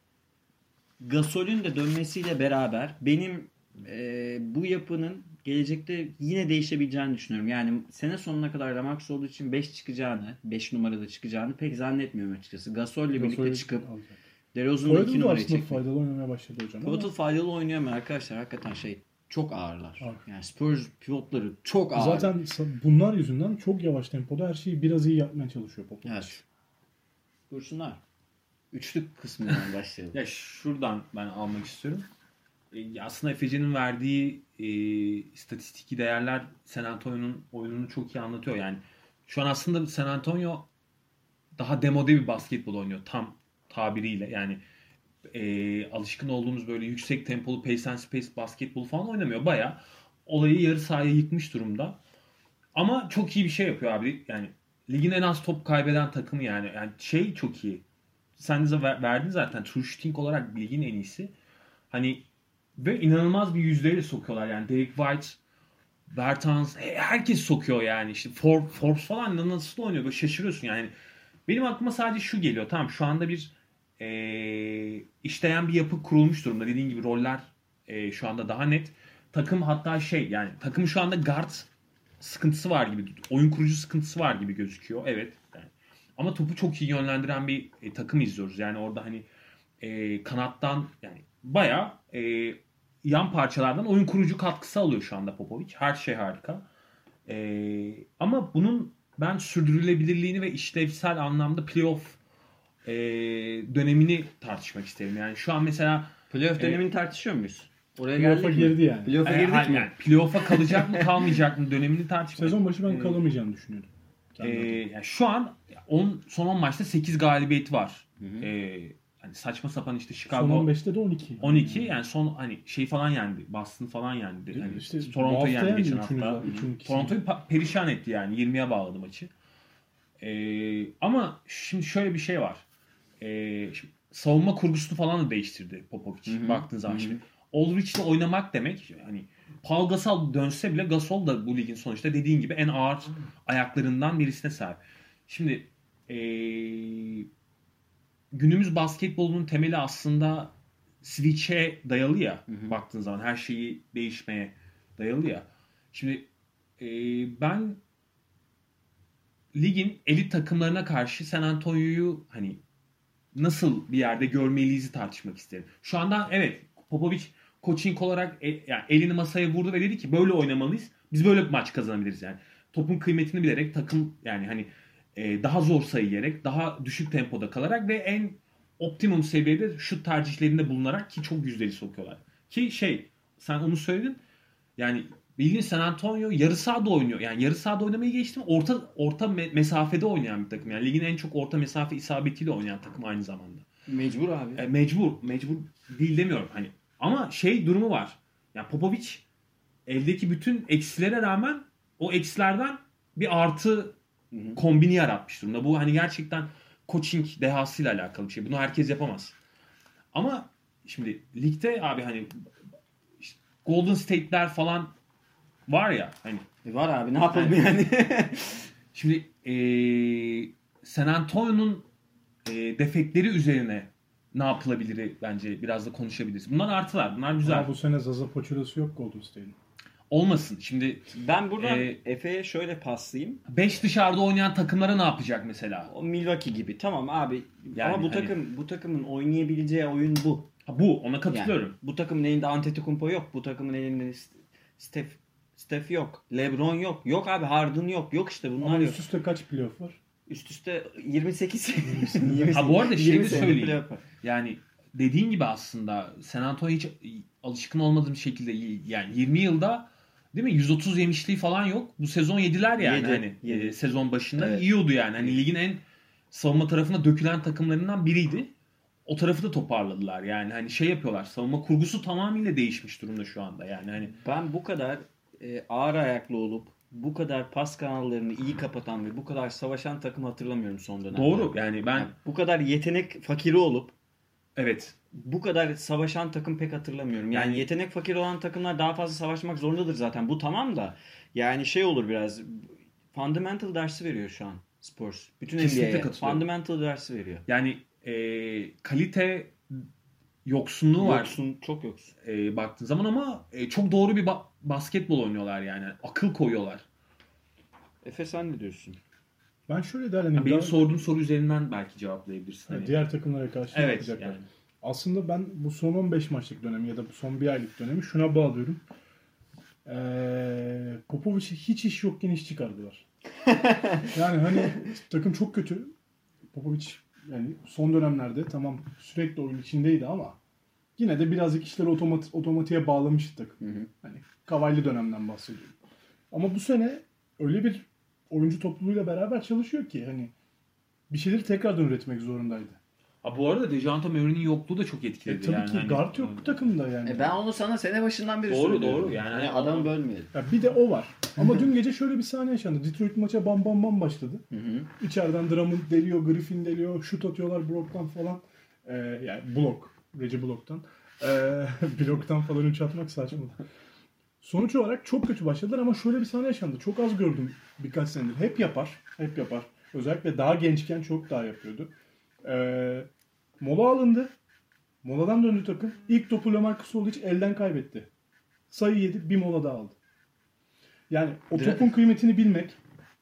Gasol'ün de dönmesiyle beraber benim e, bu yapının gelecekte yine değişebileceğini düşünüyorum. Yani sene sonuna kadar Lamarcus olduğu için 5 çıkacağını, 5 numarada çıkacağını pek zannetmiyorum açıkçası. Gasol'le birlikte çıkıp alacak. DeRozan'ı 2 Poeltl da numaraya çekmek. faydalı oynamaya başladı hocam. Pivotal faydalı oynuyor mu arkadaşlar? Hakikaten şey çok ağırlar. Ağır. Yani Spurs pivotları çok ağır. Zaten bunlar yüzünden çok yavaş tempoda her şeyi biraz iyi yapmaya çalışıyor Popovic. Evet. Buyursunlar. Üçlük kısmından başlayalım. Ya şuradan ben almak istiyorum. E, aslında Efecan'ın verdiği e, istatistiki değerler San Antonio'nun oyununu çok iyi anlatıyor. Yani şu an aslında San Antonio daha demode bir basketbol oynuyor tam tabiriyle. Yani e, alışkın olduğumuz böyle yüksek tempolu pace and space basketbol falan oynamıyor. Baya olayı yarı sahaya yıkmış durumda. Ama çok iyi bir şey yapıyor abi. Yani ligin en az top kaybeden takımı yani. Yani şey çok iyi. Sen de ver- verdin zaten. True shooting olarak ligin en iyisi. Hani ve inanılmaz bir yüzdeyle sokuyorlar yani. Derek White, Bertans, he- herkes sokuyor yani. İşte For- Forbes falan nasıl oynuyor böyle şaşırıyorsun yani. Benim aklıma sadece şu geliyor. Tamam şu anda bir eee, işleyen bir yapı kurulmuş durumda. Dediğin gibi roller eee, şu anda daha net. Takım hatta şey yani takım şu anda guard sıkıntısı var gibi. Oyun kurucu sıkıntısı var gibi gözüküyor. Evet. Yani. Ama topu çok iyi yönlendiren bir e, takım izliyoruz. Yani orada hani e, kanattan yani bayağı e, yan parçalardan oyun kurucu katkısı alıyor şu anda Popovic. Her şey harika. E, ama bunun ben sürdürülebilirliğini ve işlevsel anlamda playoff e, dönemini tartışmak isterim. Yani şu an mesela Playoff E, dönemini tartışıyor muyuz? Oraya Playoff'a geldik mi? girdi yani. Playoff'a e, girdik hayır, mi? yani playoff'a kalacak mı kalmayacak mı dönemini tartışmak. Sezon başı ben E, kalamayacağını düşünüyordum. Ee, yani şu an 10 son 10 maçta 8 galibiyeti var. Hı hı. Ee, hani saçma sapan işte Son Chicago 15'te de 12. 12 yani son hani şey falan yendi. Boston falan yendi. Hani İşte hafta yendi geçen hafta. Toronto'yu perişan etti yani. 20'ye bağladı maçı. Ee, ama şimdi şöyle bir şey var. Ee, şimdi savunma kurgusunu falan da değiştirdi Popovic. Hı hı. Baktığın zaman şimdi. Aldridge'le oynamak demek hani Paul Gasol dönse bile Gasol da bu ligin sonuçta dediğin gibi en ağır ayaklarından birisine sahip. Şimdi ee, günümüz basketbolunun temeli aslında switch'e dayalı ya. Hı hı. Baktığın zaman her şeyi değişmeye dayalı ya. Şimdi ee, ben ligin elit takımlarına karşı San Antonio'yu hani nasıl bir yerde görmeliyiz tartışmak isterim. Şu anda evet Popovic coaching olarak e- yani elini masaya vurdu ve dedi ki böyle oynamalıyız. Biz böyle bir maç kazanabiliriz yani. Topun kıymetini bilerek takım yani hani e, daha zor sayı yiyerek, daha düşük tempoda kalarak ve en optimum seviyede şut tercihlerinde bulunarak ki çok yüzdeli sokuyorlar. Ki şey sen onu söyledin. Yani bildiğin San Antonio yarı sahada oynuyor. Yani yarı sahada oynamayı geçtim. Orta orta me- mesafede oynayan bir takım. Yani ligin en çok orta mesafe isabetiyle oynayan takım aynı zamanda. Mecbur abi. E, mecbur. Mecbur değil demiyorum hani. Ama şey durumu var. Yani Popovic eldeki bütün eksilere rağmen o eksilerden bir artı Hı kombini yaratmış durumda. Bu hani gerçekten coaching dehasıyla alakalı bir şey. Bunu herkes yapamaz. Ama şimdi ligde abi hani işte Golden State'ler falan var ya hani E var abi ne yapalım yani. Şimdi eee San Antonio'nun eee, defekleri üzerine ne yapılabilir bence biraz da konuşabiliriz. Bunlar artılar. Bunlar güzel. Ama bu sene Zaza Pachulia'sı yok Golden State'in. Olmasın. Şimdi ben buradan Ee, Efe'ye şöyle paslayayım. 5 dışarıda oynayan takımlara ne yapacak mesela? O Milwaukee gibi. Tamam abi. Yani Ama bu hani- takım bu takımın oynayabileceği oyun bu. Ha, bu ona Yani katılıyorum. bu takımın elinde Antetokounmpo yok. Bu takımın elinde Steph Steph yok. LeBron yok. Yok abi Harden yok. Yok işte bunlar Ama yok. üst üste kaç playoff var? Üst üste 28. Ha, bu arada şey de 20 senedir söyleyeyim. Yani dediğin gibi aslında San Antonio hiç alışkın olmadığım şekilde yani 20 yılda değil mi 130 yemişliği falan yok. Bu sezon yediler yani Yedi, hani yedi. e, sezon başında Evet. yiyordu yani. Hani ligin en savunma tarafına dökülen takımlarından biriydi. O tarafı da toparladılar. Yani hani şey yapıyorlar. Savunma kurgusu tamamıyla değişmiş durumda şu anda. Yani hani Ben bu kadar e, ağır ayaklı olup bu kadar pas kanallarını iyi kapatan ve bu kadar savaşan takım hatırlamıyorum son dönemde. doğru. Yani ben Yani bu kadar yetenek fakiri olup evet bu kadar savaşan takım pek hatırlamıyorum. Yani, Yani- yetenek fakiri olan takımlar daha fazla savaşmak zorundadır zaten. Bu tamam da yani şey olur biraz fundamental dersi veriyor şu an Spurs. Bütün NBA'ye fundamental dersi veriyor. yani e, kalite yoksunluğu var. Yoksun, çok yoksun. e, baktığın zaman ama e, çok doğru bir ba- basketbol oynuyorlar yani. Akıl koyuyorlar. Efe sen ne diyorsun? Ben şöyle değerlendireyim. Benim Daha- sorduğum soru üzerinden belki cevaplayabilirsin. Yani Hani. diğer takımlara karşı evet yapacaklar? yani. Aslında ben bu son 15 maçlık dönemi ya da bu son bir aylık dönemi şuna bağlıyorum. Ee, Popovic'e hiç iş yokken iş çıkardılar. yani hani takım çok kötü. Popovic yani son dönemlerde tamam sürekli oyun içindeydi ama yine de birazcık işleri otomat otomatiğe bağlamıştı takım. Hı hı. Hani Kavaylı dönemden bahsediyorum. Ama bu sene öyle bir oyuncu topluluğuyla beraber çalışıyor ki hani bir şeyleri tekrardan üretmek zorundaydı. Ha, bu arada Dejounte Murray'nin yokluğu da çok E, etkiledi. tabii yani. ki Hani- guard yok bu takımda yani. E ben onu sana sene başından beri Doğru, söylüyorum. doğru. Yani Hani hani adam o- bölmeyelim. Ya bir de o var. Ama dün gece şöyle bir sahne yaşandı. Detroit maça bam bam bam başladı. Hı hı. İçeriden Drummond deliyor, Griffin deliyor, şut atıyorlar bloktan falan. Ee, yani blok, Reggie bloktan. Ee, bloktan falan üç atmak saçma. Sonuç olarak çok kötü başladılar ama şöyle bir sahne yaşandı. Çok az gördüm birkaç senedir. Hep yapar, hep yapar. Özellikle daha gençken çok daha yapıyordu. Ee, mola alındı. Moladan döndü takım. İlk topu Lamarcus Aldridge elden kaybetti. Sayı yedi, bir mola daha aldı. Yani o Dra- topun kıymetini bilmek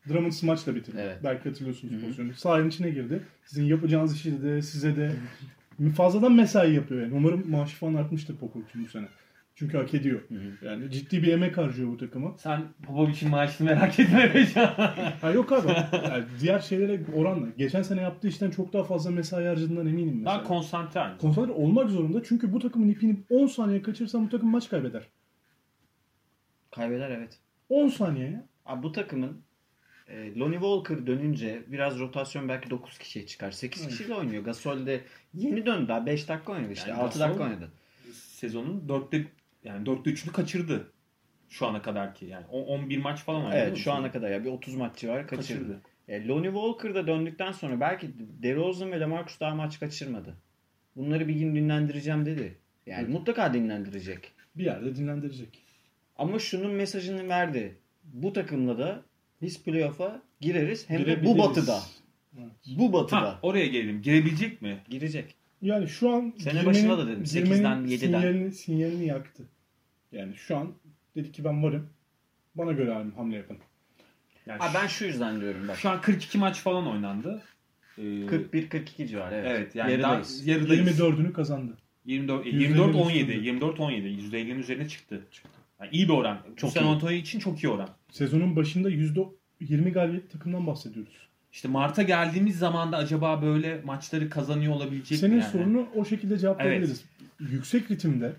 Drummond smaçla bitirdi. Evet. Belki hatırlıyorsunuz Hı hı. pozisyonu. Sahanın içine girdi. Sizin yapacağınız işi de size de fazladan mesai yapıyor yani. Umarım maaşı falan artmıştır Popovic'in bu sene. Çünkü hak ediyor. hı. Yani ciddi bir emek harcıyor bu takıma. Sen Popovic'in maaşını merak etme Dejan. Ha yok abi. Yani diğer şeylere oranla. Geçen sene yaptığı işten çok daha fazla mesai harcadığından eminim mesela. Daha konsantre aynı. Konsantre olmak zorunda. Çünkü bu takımın ipini 10 saniye kaçırırsan bu takım maç kaybeder. Kaybeder evet. 10 saniye ya. Abi bu takımın e, Lonnie Walker dönünce biraz rotasyon belki 9 kişiye çıkar. 8 kişiyle oynuyor. Gasol de yeni döndü daha 5 dakika oynadı işte. Yani 6 Gasol- dakika oynadı. Sezonun dörtte yani dörtte üçünü kaçırdı. Şu ana kadar ki yani. O- 11 maç falan oynadı. Evet şu ana kadar ya bir 30 maç var kaçırdı. Kaçırdı. E, Lonnie Walker da döndükten sonra belki DeRozan ve LaMarcus daha maç kaçırmadı. Bunları bir gün dinlendireceğim dedi. Yani mutlaka dinlendirecek. Bir yerde dinlendirecek. Ama şunun mesajını verdi. Bu takımla da biz playoff'a gireriz. Hem de bu batıda. Evet. Bu batıda. Ha, oraya gelelim. Girebilecek mi? Girecek. Yani şu an Sene girmenin- başında da dedim, girmenin 8'den 7'den. Sinyalini, sinyalini yaktı. Yani şu an dedi ki ben varım. Bana göre ham- hamle yapın. Yani Ha, ben şu yüzden diyorum bak. şu an 42 maç falan oynandı. Ee, 41-42 civarı evet. Evet yani daha Yarıdayız. yarıdayız. 24'ünü kazandı. 24 %50'nin 24 17 üstünde. 24 17 %50'nin üzerine çıktı. Yani iyi bir oran. Çok Çok San. Antonio için çok iyi oran. Sezonun başında %20 galibiyet takımdan bahsediyoruz. İşte Mart'a geldiğimiz zaman da acaba böyle maçları kazanıyor olabilecek Senin mi yani? sorunu o şekilde cevaplayabiliriz. Yüksek ritimde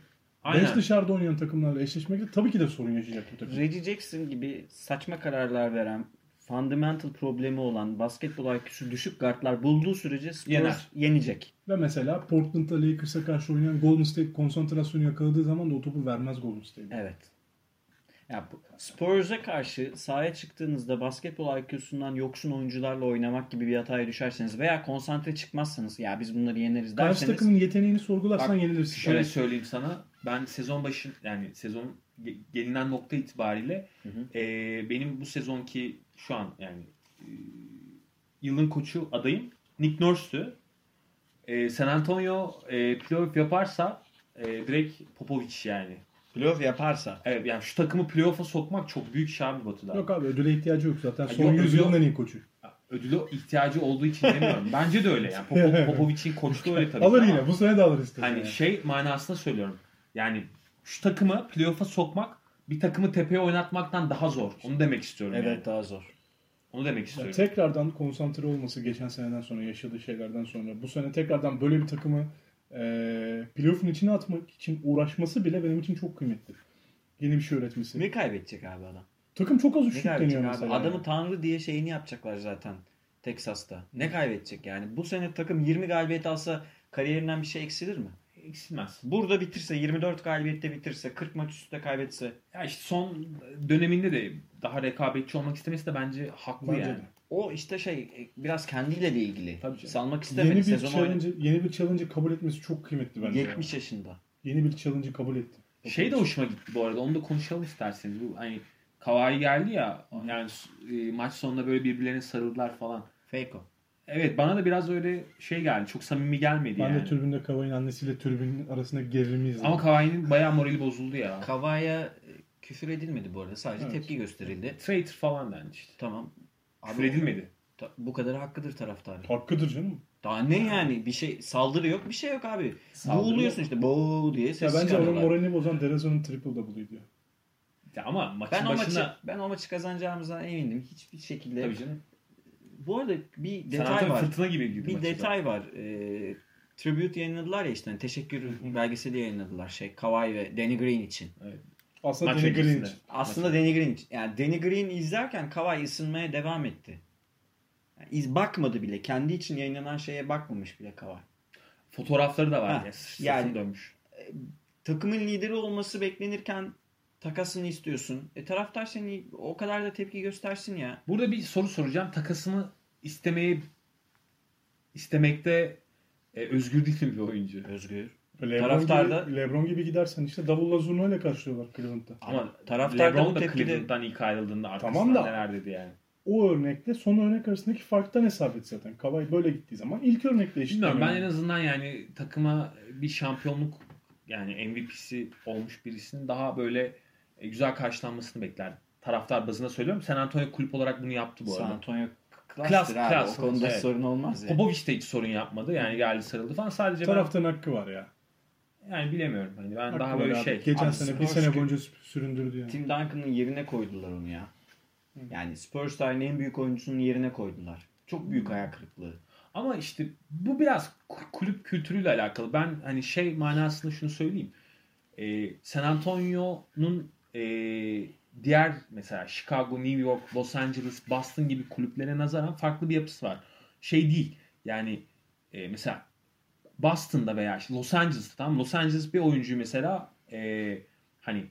5 Aynen. dışarıda oynayan takımlarla eşleşmekte tabii ki de sorun yaşayacak bu takım. Reggie Jackson gibi saçma kararlar veren, fundamental problemi olan, basketbol IQ'su düşük guardlar bulduğu sürece Spurs Yener. yenecek. Ve mesela Portland'da Lakers'a karşı oynayan Golden State konsantrasyonu yakaladığı zaman da o topu vermez Golden State. Evet. Ya Spurs'a karşı sahaya çıktığınızda basketbol IQ'sundan yoksun oyuncularla oynamak gibi bir hataya düşerseniz veya konsantre çıkmazsanız ya biz bunları yeneriz Karşı derseniz takımın yeteneğini sorgularsan Bak, yenilirsin. Şöyle söyleyeyim sana. Ben sezon başı yani sezon ge- gelinen nokta itibariyle Hı hı. e, benim bu sezonki şu an yani e, yılın koçu adayım Nick Nurse'tü. E, San Antonio e, playoff yaparsa e, direkt Popovic yani. playoff yaparsa Evet yani şu takımı playoff'a sokmak çok büyük şey abi Batı'da. Yok abi ödüle ihtiyacı yok zaten. Son Yok, yüzyılın yok. en iyi koçu. Ödülü ihtiyacı olduğu için demiyorum. Bence de öyle yani. Popo, Popovic'in koçluğu öyle tabii. Alır yine. Bu sene de alır istedim. Hani yani. şey manasında söylüyorum. Yani şu takımı playoff'a sokmak bir takımı tepeye oynatmaktan daha zor. Onu demek istiyorum. evet yani. daha zor. Onu demek Ya istiyorum. tekrardan konsantre olması geçen seneden sonra yaşadığı şeylerden sonra bu sene tekrardan böyle bir takımı e, playoff'un içine atmak için uğraşması bile benim için çok kıymetli. Yeni bir şey öğretmesi. Ne kaybedecek abi adam? Takım çok az üçlük deniyor abi? mesela. Adamı tanrı diye şeyini yapacaklar zaten Texas'ta. Ne kaybedecek yani? Bu sene takım 20 galibiyet alsa kariyerinden bir şey eksilir mi? Eksilmez. Burada bitirse 24 galibiyette bitirse 40 maç üstte kaybetse Ya işte son döneminde de daha rekabetçi olmak istemesi de bence haklı Bence yani. de. o işte şey biraz kendiyle de ilgili. Tabii canım. Salmak Yeni istemedi. bir Sezon challenge, yeni bir challenge'ı kabul etmesi çok kıymetli bence. 70 yaşında. Yeni bir challenge'ı kabul etti. Şey de hoşuma gitti bu arada. Onu da konuşalım isterseniz. Bu hani Kawhi geldi ya yani e, maç sonunda böyle birbirlerine sarıldılar falan. Fake o. Evet bana da biraz öyle şey geldi. Çok samimi gelmedi Ben yani. de tribünde Kavay'ın annesiyle tribünün arasındaki gerilimi izledim. Ama Kawhi'nin bayağı morali bozuldu ya. Kavaya e, küfür edilmedi bu arada. Sadece Evet. tepki gösterildi. Traitor falan dendi işte. Tamam. Abi Küfür edilmedi. ta- bu kadar hakkıdır taraftarın. Hakkıdır canım. Daha ne yani? Bir şey saldırı yok, bir şey yok abi. Saldırı Boğuluyorsun yok. işte. Boğ diye Ya ses bence onun çıkarıyorlar. moralini bozan Derezon'un triple double'ıydı. Ya ama maçın Ben o başında maçı ben o maçı kazanacağımızdan emindim. Hiçbir şekilde. tabii canım. Bu arada bir detay Antonio var. fırtına gibi girdi Bir maçı da. detay var. Ee, tribute yayınladılar ya işte hani teşekkür belgeseli yayınladılar şey Kawhi ve Danny Green için. Aslında Maç Danny Green için. Aslında Danny Green için. Yani Danny Green izlerken Kawhi ısınmaya devam etti. Yani iz bakmadı bile. Kendi için yayınlanan şeye bakmamış bile Kawhi. Fotoğrafları da var. Ha, ya. Yani- dönmüş. Takımın lideri olması beklenirken takasını istiyorsun. E taraftar seni o kadar da tepki göstersin ya. Burada bir soru soracağım. Takasını istemeye istemekte e, özgür değil mi bir oyuncu? Özgür. Lebron Taraftar gibi, da- Lebron gibi gidersen işte davulla zurnayla karşılıyorlar Cleveland'da. Ama taraftar da LeBron da tepkide Cleveland'dan ilk ayrıldığında arkasından Tamam da- neler dedi yani. O örnekle son örnek arasındaki farktan hesap et zaten. Kavay böyle gittiği zaman ilk örnekle eşit. Bilmiyorum ben en azından yani takıma bir şampiyonluk yani MVP'si olmuş birisinin daha böyle e, güzel karşılanmasını bekler. Taraftar bazında söylüyorum. San Antonio kulüp olarak bunu yaptı bu San arada. Antonio Klas, abi. klas. O konuda Evet. sorun olmaz ya. Popovic de hiç sorun yapmadı. Yani geldi sarıldı falan. Sadece Taraftarın hakkı var ya. ben yani bilemiyorum. Hani ben Hakkı daha böyle abi. şey. Geçen Abi sene bir sene boyunca süründürdü yani. Tim Duncan'ın yerine koydular onu ya. Yani Spurs tarihinin en büyük oyuncusunun yerine koydular. Çok büyük hayal kırıklığı. Ama işte bu biraz ku- kulüp kültürüyle alakalı. Ben hani şey manasında şunu söyleyeyim. Ee, San Antonio'nun e, diğer mesela Chicago, New York, Los Angeles, Boston gibi kulüplere nazaran farklı bir yapısı var. Şey değil. Yani e, mesela Boston'da veya Los Angeles'ta mı? Los Angeles bir oyuncuyu mesela e, hani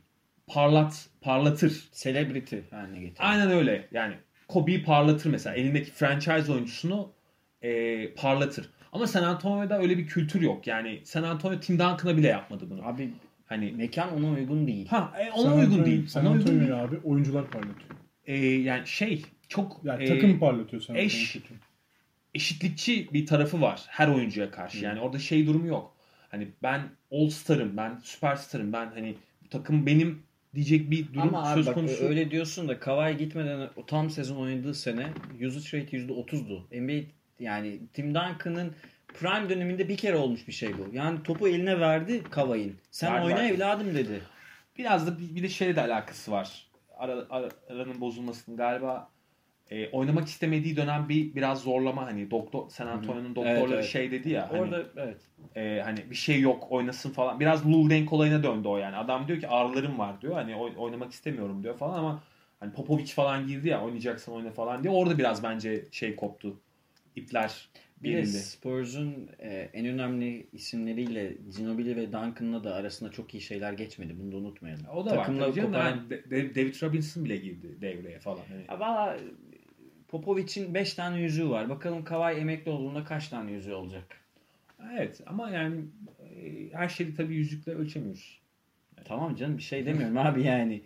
parlat parlatır. Celebrity haline getirdi. Aynen öyle. Yani Kobe'yi parlatır mesela. Elindeki franchise oyuncusunu e, parlatır. Ama San Antonio'da öyle bir kültür yok. Yani San Antonio Tim Duncan'a bile yapmadı bunu. Abi Hani mekan ona uygun değil. ha e, San ona uygun Antonio- değil. San Ona uygun değil. Abi oyuncular parlatıyor. E, yani şey çok Yani e, takım parlatıyor San eş- Antonio. eşitlikçi bir tarafı var her oyuncuya karşı. Yani orada şey durumu yok. Hani ben All Star'ım, ben Superstar'ım, ben hani bu takım benim diyecek bir durum Ama abi söz bak konusu. öyle diyorsun da Kawhi gitmeden o tam sezon oynadığı sene usage rate %30'du. NBA yani Tim Duncan'ın prime döneminde bir kere olmuş bir şey bu. Yani topu eline verdi Kawhi'nin. Sen Verdi, oyna verdi. evladım dedi. Biraz da bir, bir de şeyle de alakası var. Ara, ara- aranın bozulmasının galiba e, oynamak istemediği dönem bir biraz zorlama hani doktor San Antonio'nun doktorları Evet, evet. şey dedi ya hani, Orada evet. e, hani bir şey yok oynasın falan. Biraz Lou Renk olayına döndü o yani. Adam diyor ki ağrılarım var diyor. Hani oy- oynamak istemiyorum diyor falan ama hani Popovic falan girdi ya oynayacaksan oyna falan diye. Orada biraz bence şey koptu. İpler Bir de. Spurs'un e, en önemli isimleriyle Ginobili ve Duncan'la da arasında çok iyi şeyler geçmedi. Bunu da unutmayalım. O da Takımla var koparan- Yani David Robinson bile girdi devreye falan. Hani Ya valla Popovic'in 5 tane yüzüğü var. Bakalım Kawhi emekli olduğunda kaç tane yüzüğü olacak? Evet ama yani e, her şeyi tabii yüzükle ölçemiyoruz. Tamam canım bir şey demiyorum abi yani.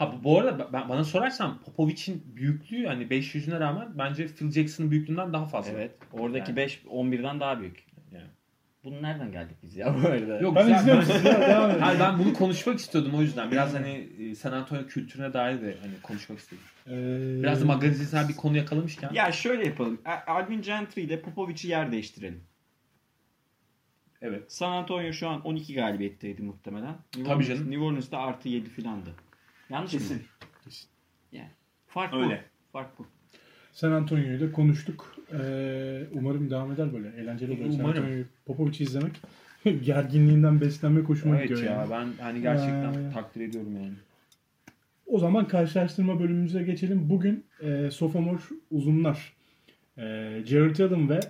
Ha bu- bu arada ben, bana sorarsan Popovic'in büyüklüğü hani 500'üne rağmen bence Phil Jackson'ın büyüklüğünden daha fazla. Evet. Oradaki Yani. 5 11'den daha büyük. Yani. Bunu nereden geldik biz ya bu arada? Yok, Ben güzel. izliyorum sizi. Hayır ben bunu konuşmak istiyordum o yüzden. Biraz hani e, San Antonio kültürüne dair de hani konuşmak istedim. Ee, Biraz da magazinsel bir konu yakalamışken. Ya şöyle yapalım. Alvin Gentry ile Popovic'i yer değiştirelim. Evet. San Antonio şu an 12 galibiyetteydi muhtemelen. New Tabii Orleans- canım. New Orleans'da artı 7 filandı. Yanlış Kesin. mı? Kesin. Yani. Fark Öyle. bu. Fark bu. San Antonio'yu da konuştuk. Ee, umarım devam eder böyle. Eğlenceli olur. San Umarım. Antonio'yu Popovic'i izlemek. Gerginliğinden beslenmek hoşuma Evet gidiyor. ya yani. ben hani gerçekten Ee, takdir ediyorum yani. O zaman karşılaştırma bölümümüze geçelim. Bugün e, sophomore uzunlar. E, Jared Allen ve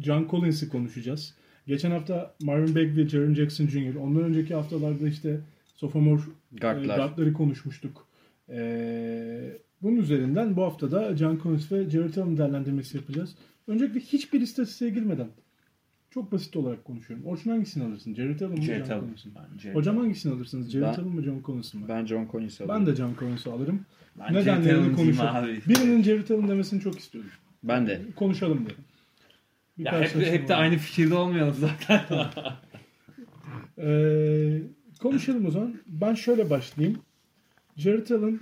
John Collins'i konuşacağız. Geçen hafta Marvin Bagley, Jaren Jackson Jr. Ondan önceki haftalarda işte sophomore e, Guardlar. guardları konuşmuştuk. E, bunun üzerinden bu hafta da John Collins ve Jared Allen değerlendirmesi yapacağız. Öncelikle hiçbir istatistiğe girmeden çok basit olarak konuşuyorum. Orçun hangisini alırsın? Jared Allen mı Jared John? Ben Jared Hocam hangisini alırsınız? Jared Allen mı John Collins'i mi? Ben John Collins'i Ben de John Collins'i alırım. Ben Jared Nedenlerini konuşalım. abi. Birinin Jared Allen demesini çok istiyordum. Ben de. Konuşalım dedim. Bir Ya hep, hep de var. aynı fikirde olmayalım zaten. Ee, konuşalım o zaman. Ben şöyle başlayayım. Jared Allen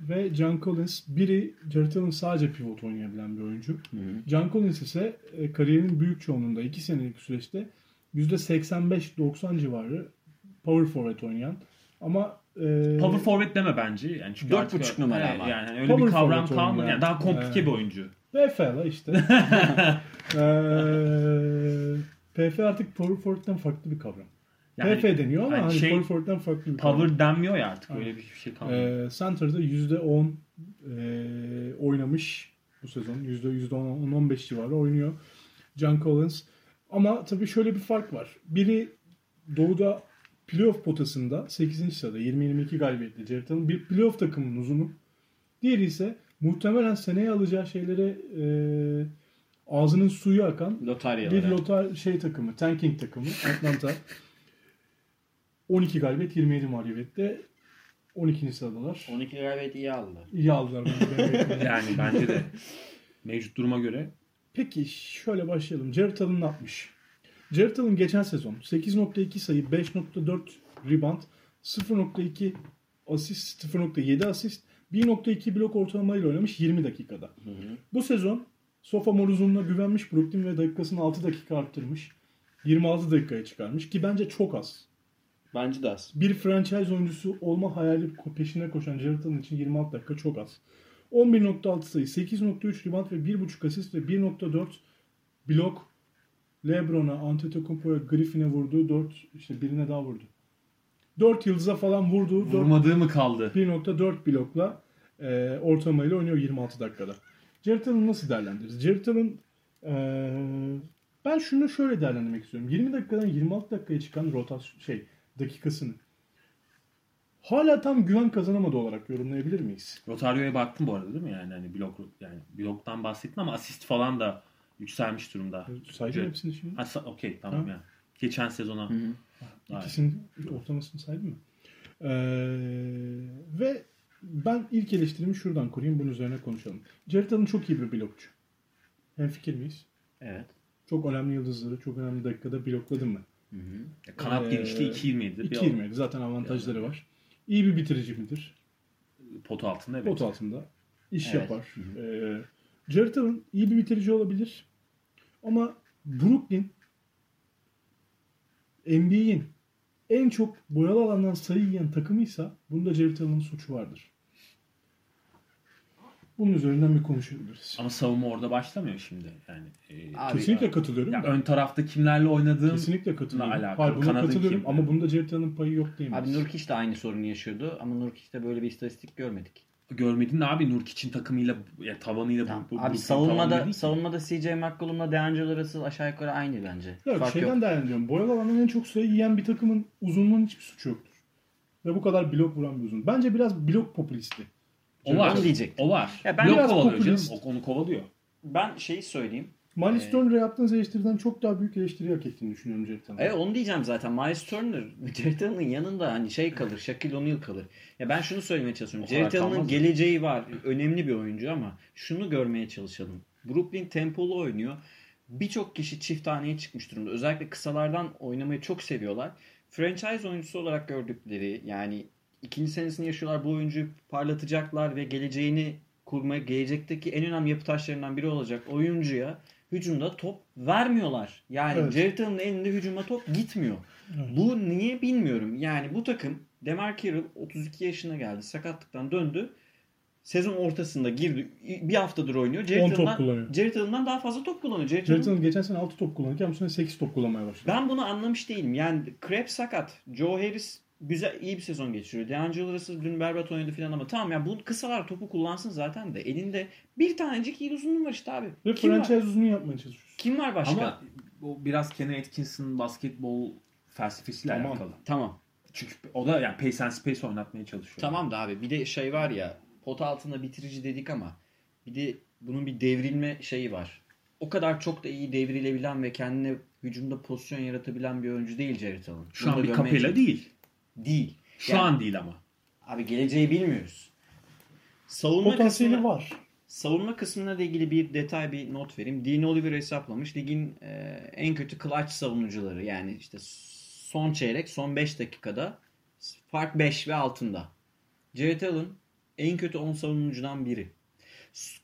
ve John Collins. Biri Jared Allen sadece pivot oynayabilen bir oyuncu. John Collins ise e, kariyerinin büyük çoğunluğunda 2 senelik süreçte %85-90 civarı power forward oynayan ama e, Power forward deme bence. Yani çünkü Dört artık- buçuk numara Evet, ama. Yani hani öyle Power bir kavram kalmadı. Yani daha komplike Evet. bir oyuncu. PFL işte. Ee, PF artık power forward'dan farklı bir kavram. Yani PF deniyor ama hani hani şey- power forward'dan farklı bir power denmiyor ya artık. Aynen. Öyle bir şey kalmadı. Ee, Center'da %10 e, oynamış bu sezon. %10 %15 civarı oynuyor John Collins. Ama tabii şöyle bir fark var. Biri Doğu'da playoff potasında 8. sırada 20-22 galibiyetle Jared Allen bir playoff takımının uzunu. Diğeri ise muhtemelen seneye alacağı şeylere e, ağzının suyu akan Lotaryalara. bir lotar şey takımı, tanking takımı Atlanta. 12 galibiyet 27 mağlubiyette 12. sıradalar. 12 galibiyet iyi aldı. İyi aldılar bence. Yani bence de mevcut duruma göre Peki şöyle başlayalım. Jared Allen ne yapmış? Jared Allen geçen sezon 8.2 sayı, 5.4 rebound, 0.2 asist, 0.7 asist, 1.2 blok ortalamayla oynamış 20 dakikada. Bu sezon sophomore uzunluğuna güvenmiş Brooklyn ve dakikasını 6 dakika arttırmış. 26 dakikaya çıkarmış ki bence çok az. Bence de az. bir franchise oyuncusu olma hayali peşine koşan Jared Allen için 26 dakika çok az. 11.6 sayı, 8.3 rebound ve 1.5 asist ve 1.4 blok LeBron'a, Antetokounmpo'ya, Griffin'e vurdu. 4 işte birine daha vurdu. 4 yıldıza falan vurdu. 4 vurmadığı mı kaldı? 1.4 blokla e, ortalamayla oynuyor 26 dakikada. Jared Allen'ı nasıl değerlendiririz? Jared Allen e, ben şunu şöyle değerlendirmek istiyorum. 20 dakikadan 26 dakikaya çıkan rotasyon şey dakikasını hala tam güven kazanamadı olarak yorumlayabilir miyiz? Rotario'ya baktım bu arada değil mi? Yani hani blok yani bloktan bahsettin ama asist falan da yükselmiş durumda. Saydım Evet. hepsini şimdi. Ha, sa- okey tamam Ha. ya. Geçen sezona. Hı hı. İkisinin ortalamasını saydım mı? Ee, ve ben ilk eleştirimi şuradan kurayım. Bunun üzerine konuşalım. Jared Allen çok iyi bir blokçu. Hem fikir miyiz? Evet. Çok önemli yıldızları çok önemli dakikada blokladı mı? Hı hı. Kanat Ee, genişliği 2.27'dir. 2.27 zaten avantajları var. İyi bir bitirici midir? Pot altında evet. Pot altında. iş Evet. yapar. Ee, Jared Allen iyi bir bitirici olabilir. Ama Brooklyn NBA'in en çok boyalı alandan sayı yiyen takımıysa bunda Jared Allen'ın suçu vardır. Bunun üzerinden bir konuşabiliriz. Ama savunma orada başlamıyor şimdi. Yani e, Abi, Kesinlikle katılıyorum. ya ön tarafta kimlerle oynadığın Kesinlikle katılıyorum. alakalı. Hayır buna Kanadın katılıyorum kim? ama bunda Allen'ın payı yok değil mi? Abi Nurkic de aynı sorunu yaşıyordu ama Nurkic'te böyle bir istatistik görmedik. görmedin de abi Nurkic'in takımıyla ya tabanıyla Tamam. bu, bu, Abi bu savunmada savunmada CJ McCollum'la DeAngelo Russell aşağı yukarı aynı bence. Yok, Fark şeyden yok. değerlendiriyorum. Boyalı alanın en çok sayı yiyen bir takımın uzunluğunun hiçbir suçu yoktur. Ve bu kadar blok vuran bir uzun. Bence biraz blok populisti. O var. Onu diyecektim. O var. Ya ben Blok biraz kovalıyor popülist. canım. O onu kovalıyor. Ben şeyi söyleyeyim. Miles Evet. Turner'a yaptığınız eleştiriden çok daha büyük eleştiri hak ettiğini düşünüyorum Jared Allen'ın. Evet onu diyeceğim zaten. Miles Turner Jared Allen'ın yanında hani şey kalır. Shaquille O'Neal kalır. Ya ben şunu söylemeye çalışıyorum. Jared Allen'ın geleceği var. Önemli bir oyuncu ama şunu görmeye çalışalım. Brooklyn tempolu oynuyor. Birçok kişi çift taneye çıkmış durumda. Özellikle kısalardan oynamayı çok seviyorlar. Franchise oyuncusu olarak gördükleri yani ikinci senesini yaşıyorlar. Bu oyuncuyu parlatacaklar ve geleceğini kurmaya, gelecekteki en önemli yapı taşlarından biri olacak oyuncuya hücumda top vermiyorlar. Yani Evet. Jared elinde hücuma top gitmiyor. Evet. Bu niye bilmiyorum. Yani bu takım Demar Carroll 32 yaşına geldi. Sakatlıktan döndü. Sezon ortasında girdi. Bir haftadır oynuyor. Jared 10 top Allen'dan- daha fazla top kullanıyor. Jared Jared Allen geçen sene 6 top kullanırken bu sene 8 top kullanmaya başladı. ben bunu anlamış değilim. Yani Krebs sakat. Joe Harris güzel iyi bir sezon geçiriyor. DeAngelo Russell dün berbat oynadı falan ama tamam ya bu kısalar topu kullansın zaten de elinde bir tanecik iyi uzunluğu var işte abi. Ve Kim var? franchise uzunu yapmaya çalışıyorsun. Kim var başka? Ama o biraz Kenny Atkins'in basketbol felsefesiyle Tamam. alakalı. Tamam. Çünkü o da yani pace and space oynatmaya çalışıyor. Tamam da abi bir de şey var ya pot altında bitirici dedik ama bir de bunun bir devrilme şeyi var. O kadar çok da iyi devrilebilen ve kendine hücumda pozisyon yaratabilen bir oyuncu değil Jared Allen. Şu Bunu an bir çalış- değil. Değil. Şu Yani- an değil ama. Abi geleceği bilmiyoruz. Savunma Potansiyeli kısmına, var. savunma kısmına da ilgili bir detay bir not vereyim. Dean Oliver hesaplamış. Ligin e, en kötü clutch savunucuları. Yani işte son çeyrek, son 5 dakikada fark 5 ve altında. Jared Allen en kötü 10 savunucudan biri.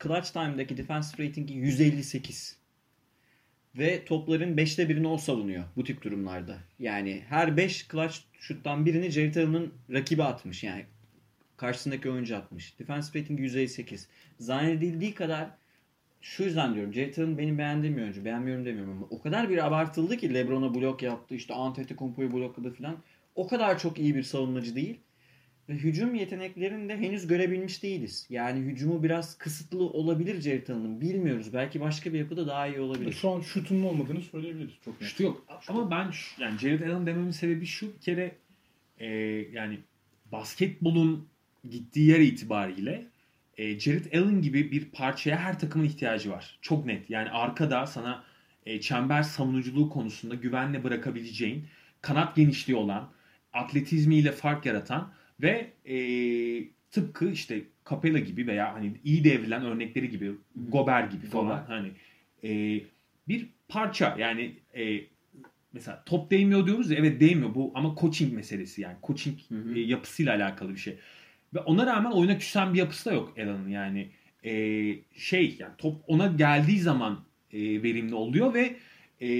Clutch time'daki defensive ratingi 158. Ve topların 5'te birini o savunuyor bu tip durumlarda. Yani her 5 clutch şuttan birini Jared Allen'ın rakibi atmış. Yani karşısındaki oyuncu atmış. Defensive rating 158. Zannedildiği kadar şu yüzden diyorum. Jared Allen benim beğendiğim bir oyuncu. Beğenmiyorum demiyorum ama o kadar bir abartıldı ki LeBron'a blok yaptı. işte Antetokounmpo'yu blokladı filan. O kadar çok iyi bir savunmacı değil. Ve hücum yeteneklerini de henüz görebilmiş değiliz. Yani hücumu biraz kısıtlı olabilir Jared Allen'ın. Bilmiyoruz. Belki başka bir yapıda daha iyi olabilir. Şu an şutunun olmadığını söyleyebiliriz çok net. Şutu yok. Ama ben şu- yani Jared Allen dememin sebebi şu bir kere e, yani basketbolun gittiği yer itibariyle e, Jared Allen gibi bir parçaya her takımın ihtiyacı var. Çok net. Yani arkada sana e, çember savunuculuğu konusunda güvenle bırakabileceğin, kanat genişliği olan, atletizmiyle fark yaratan ve e, tıpkı işte Capella gibi veya hani iyi devrilen örnekleri gibi, Gober gibi falan Gober. hani e, bir parça yani e, mesela top değmiyor diyoruz ya evet değmiyor bu ama coaching meselesi yani coaching Hı hı. e, yapısıyla alakalı bir şey. Ve ona rağmen oyuna küsen bir yapısı da yok Alan'ın yani e, şey yani top ona geldiği zaman e, verimli oluyor ve e,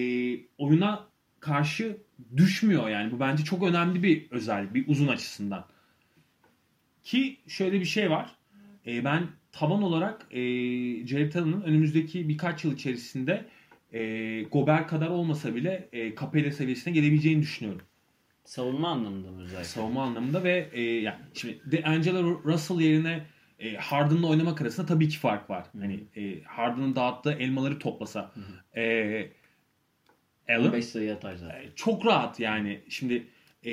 oyuna karşı düşmüyor yani bu bence çok önemli bir özellik bir uzun açısından. Ki şöyle bir şey var. E, ben taban olarak e, Jared Allen'ın önümüzdeki birkaç yıl içerisinde e, Gober kadar olmasa bile e, Capella seviyesine gelebileceğini düşünüyorum. Savunma anlamında mı özellikle? Savunma anlamında ve e, yani şimdi D'Angelo Russell yerine e, Harden'la oynamak arasında tabii ki fark var. Hani e, Harden'ın dağıttığı elmaları toplasa e, Allen 5 sayı atar zaten. e, çok rahat yani. Şimdi e,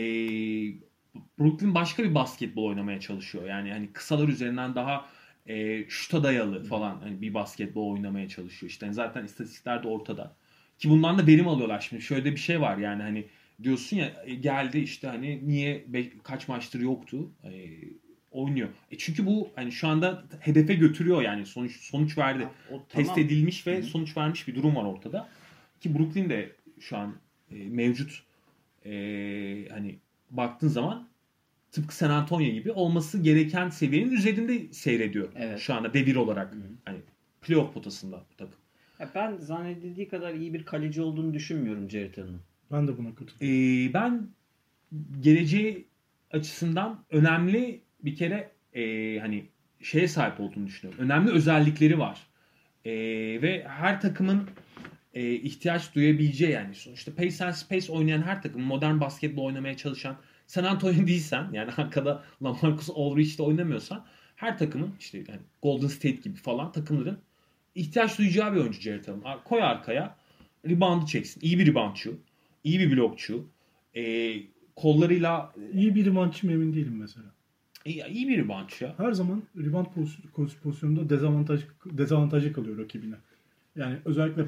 Brooklyn başka bir basketbol oynamaya çalışıyor. Yani hani kısalar üzerinden daha e, şuta dayalı falan hani bir basketbol oynamaya çalışıyor. İşte zaten istatistikler de ortada. Ki bundan da verim alıyorlar. Şimdi şöyle bir şey var yani hani diyorsun ya e, geldi işte hani niye kaç maçtır yoktu e, oynuyor. E çünkü bu hani şu anda hedefe götürüyor yani sonuç sonuç verdi O, test edilmiş ve hı. sonuç vermiş bir durum var ortada. Ki Brooklyn de şu an e, mevcut e, hani baktığın zaman tıpkı San Antonio gibi olması gereken seviyenin üzerinde seyrediyor. Evet. Şu anda devir olarak. Hı. Hani playoff potasında bu takım. Ya ben zannedildiği kadar iyi bir kaleci olduğunu düşünmüyorum Jared Allen'ın. Ben de buna katılıyorum. E, ben geleceği açısından önemli bir kere e, hani şeye sahip olduğunu düşünüyorum. Önemli özellikleri var. Ee, ve her takımın e, ihtiyaç duyabileceği yani sonuçta pace and space oynayan her takım modern basketbol oynamaya çalışan San Antonio değilsen yani arkada LaMarcus Aldridge'de oynamıyorsan her takımın işte yani Golden State gibi falan takımların ihtiyaç duyacağı bir oyuncu Jared Allen. Koy arkaya reboundu çeksin. İyi bir reboundçu. iyi bir blokçu. E, kollarıyla İyi bir reboundçı emin değilim mesela. iyi, iyi bir reboundçu ya. Her zaman rebound pozisyon- pozisyonunda dezavantaj dezavantajı kalıyor rakibine. Yani özellikle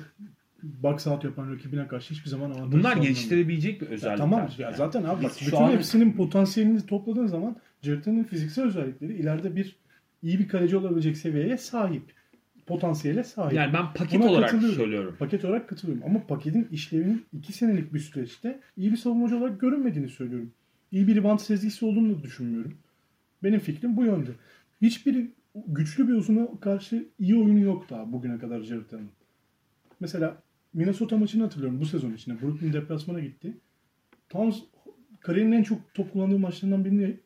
box out yapan rakibine karşı hiçbir zaman avantaj Bunlar sağlanamıyor. geliştirebilecek bir Ya özellikler. tamam ya zaten abi bak bütün an- hepsinin potansiyelini topladığın zaman Jared'in fiziksel özellikleri ileride bir iyi bir kaleci olabilecek seviyeye sahip. Potansiyele sahip. Yani ben paket Buna olarak söylüyorum. Paket olarak katılıyorum. Ama paketin işlevinin 2 senelik bir süreçte iyi bir savunmacı olarak görünmediğini söylüyorum. İyi bir rebound sezgisi olduğunu da düşünmüyorum. Benim fikrim bu yönde. Hiçbir güçlü bir uzuna karşı iyi oyunu yok daha bugüne kadar Allen'ın. Mesela Minnesota maçını hatırlıyorum bu sezon içinde. Brooklyn deplasmana gitti. Towns kariyerinin en çok top kullandığı maçlarından birini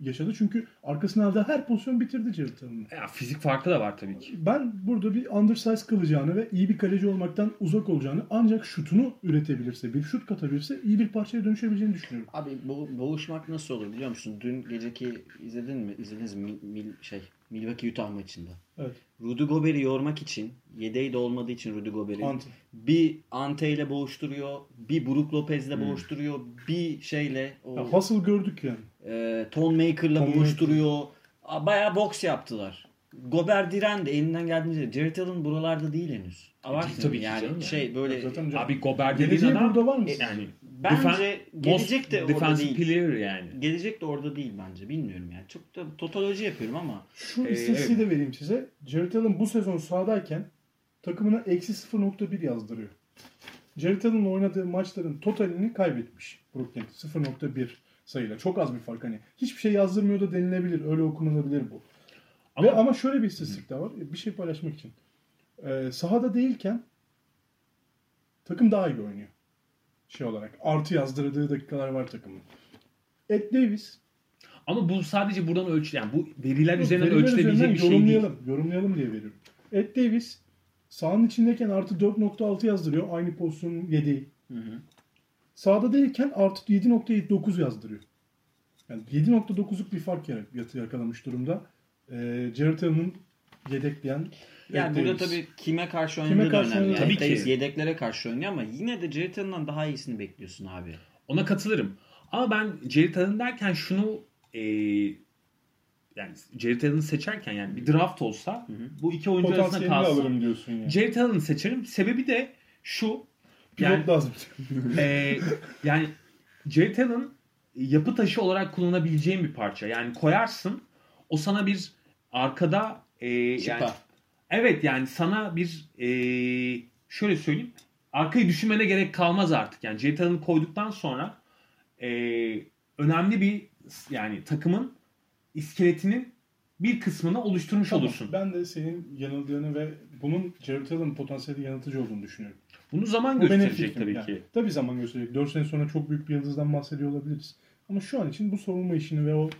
yaşadı. Çünkü arkasına aldığı her pozisyon bitirdi Jared Allen'ı. Ya, fizik farkı da var tabii ki. Ben burada bir undersize kalacağını ve iyi bir kaleci olmaktan uzak olacağını ancak şutunu üretebilirse, bir şut katabilirse iyi bir parçaya dönüşebileceğini düşünüyorum. Abi bu boğuşmak nasıl olur biliyor musun? Dün geceki izledin mi? İzlediniz mi? Mil, Mil- şey Milwaukee Utah maçında. Evet. Rudy Gobert'i yormak için, yedeği de olmadığı için Rudy Gobert'i Ante. bir Ante ile boğuşturuyor, bir Brook Lopez'le boğuşturuyor, bir şeyle o, Ya hustle gördük yani. E, Ton Maker'la boğuşturuyor. A, Bayağı boks yaptılar. Gober direndi elinden geldiğince. Jared Allen buralarda değil henüz. Abartmıyorum Tabii ki yani canım. şey böyle Zaten Abi Gober dediğin adam burada var mı? yani bence gelecek de orada değil. player yani. Gelecek de orada değil bence. Bilmiyorum yani. Çok da totoloji yapıyorum ama Şu Ee, istatistiği de vereyim size. Jared Allen bu sezon sahadayken takımına eksi 0.1 yazdırıyor. Jared Allen'ın oynadığı maçların totalini kaybetmiş Brooklyn. 0.1 sayıyla. Çok az bir fark hani. Hiçbir şey yazdırmıyor da denilebilir. Öyle okunabilir bu. Ama- Ve ama şöyle bir istatistik de var. Bir şey paylaşmak için. Ee, sahada değilken takım daha iyi oynuyor. Şey olarak. Artı yazdırdığı dakikalar var takımın. Ed Davis Ama bu sadece buradan ölç yani bu veriler Yok, üzerinden veriler ölçülebilecek üzerinden bir şey değil. yorumlayalım, Yorumlayalım diye veriyorum. Ed Davis sahanın içindeyken artı 4.6 yazdırıyor. Aynı pozisyonun yedeği. Sahada değilken artı 7.9 yazdırıyor. Yani 7.9'luk bir fark yakalamış durumda. Ee, Jared Allen'ın yedekleyen yani burada tabii kime karşı Kime oynadığı da karşı önemli. oynadığı- Yani Tabii ki. Yedeklere karşı oynuyor ama yine de Jared Allen'dan daha iyisini bekliyorsun abi. Ona katılırım. Ama ben Jared Allen derken şunu e, yani Jared Allen'ı seçerken yani bir draft olsa bu iki oyuncu arasında kalsa alırım diyorsun yani. Jared Allen'ı seçerim. Sebebi de şu Pilot yani, lazım. e, yani Jared Allen yapı taşı olarak kullanabileceğin bir parça. Yani koyarsın o sana bir arkada e, yani. Evet yani sana bir e, şöyle söyleyeyim. Arkayı düşünmene gerek kalmaz artık. Yani Jared Allen'ı koyduktan sonra e, önemli bir yani takımın iskeletinin bir kısmını oluşturmuş Tamam, olursun. Ben de senin yanıldığını ve bunun Jared Allen'ın potansiyeli yanıltıcı olduğunu düşünüyorum. Bunu zaman Bu gösterecek tabii yani. ki. Tabii zaman gösterecek. 4 sene sonra çok büyük bir yıldızdan bahsediyor olabiliriz. Ama şu an için bu savunma işini ve o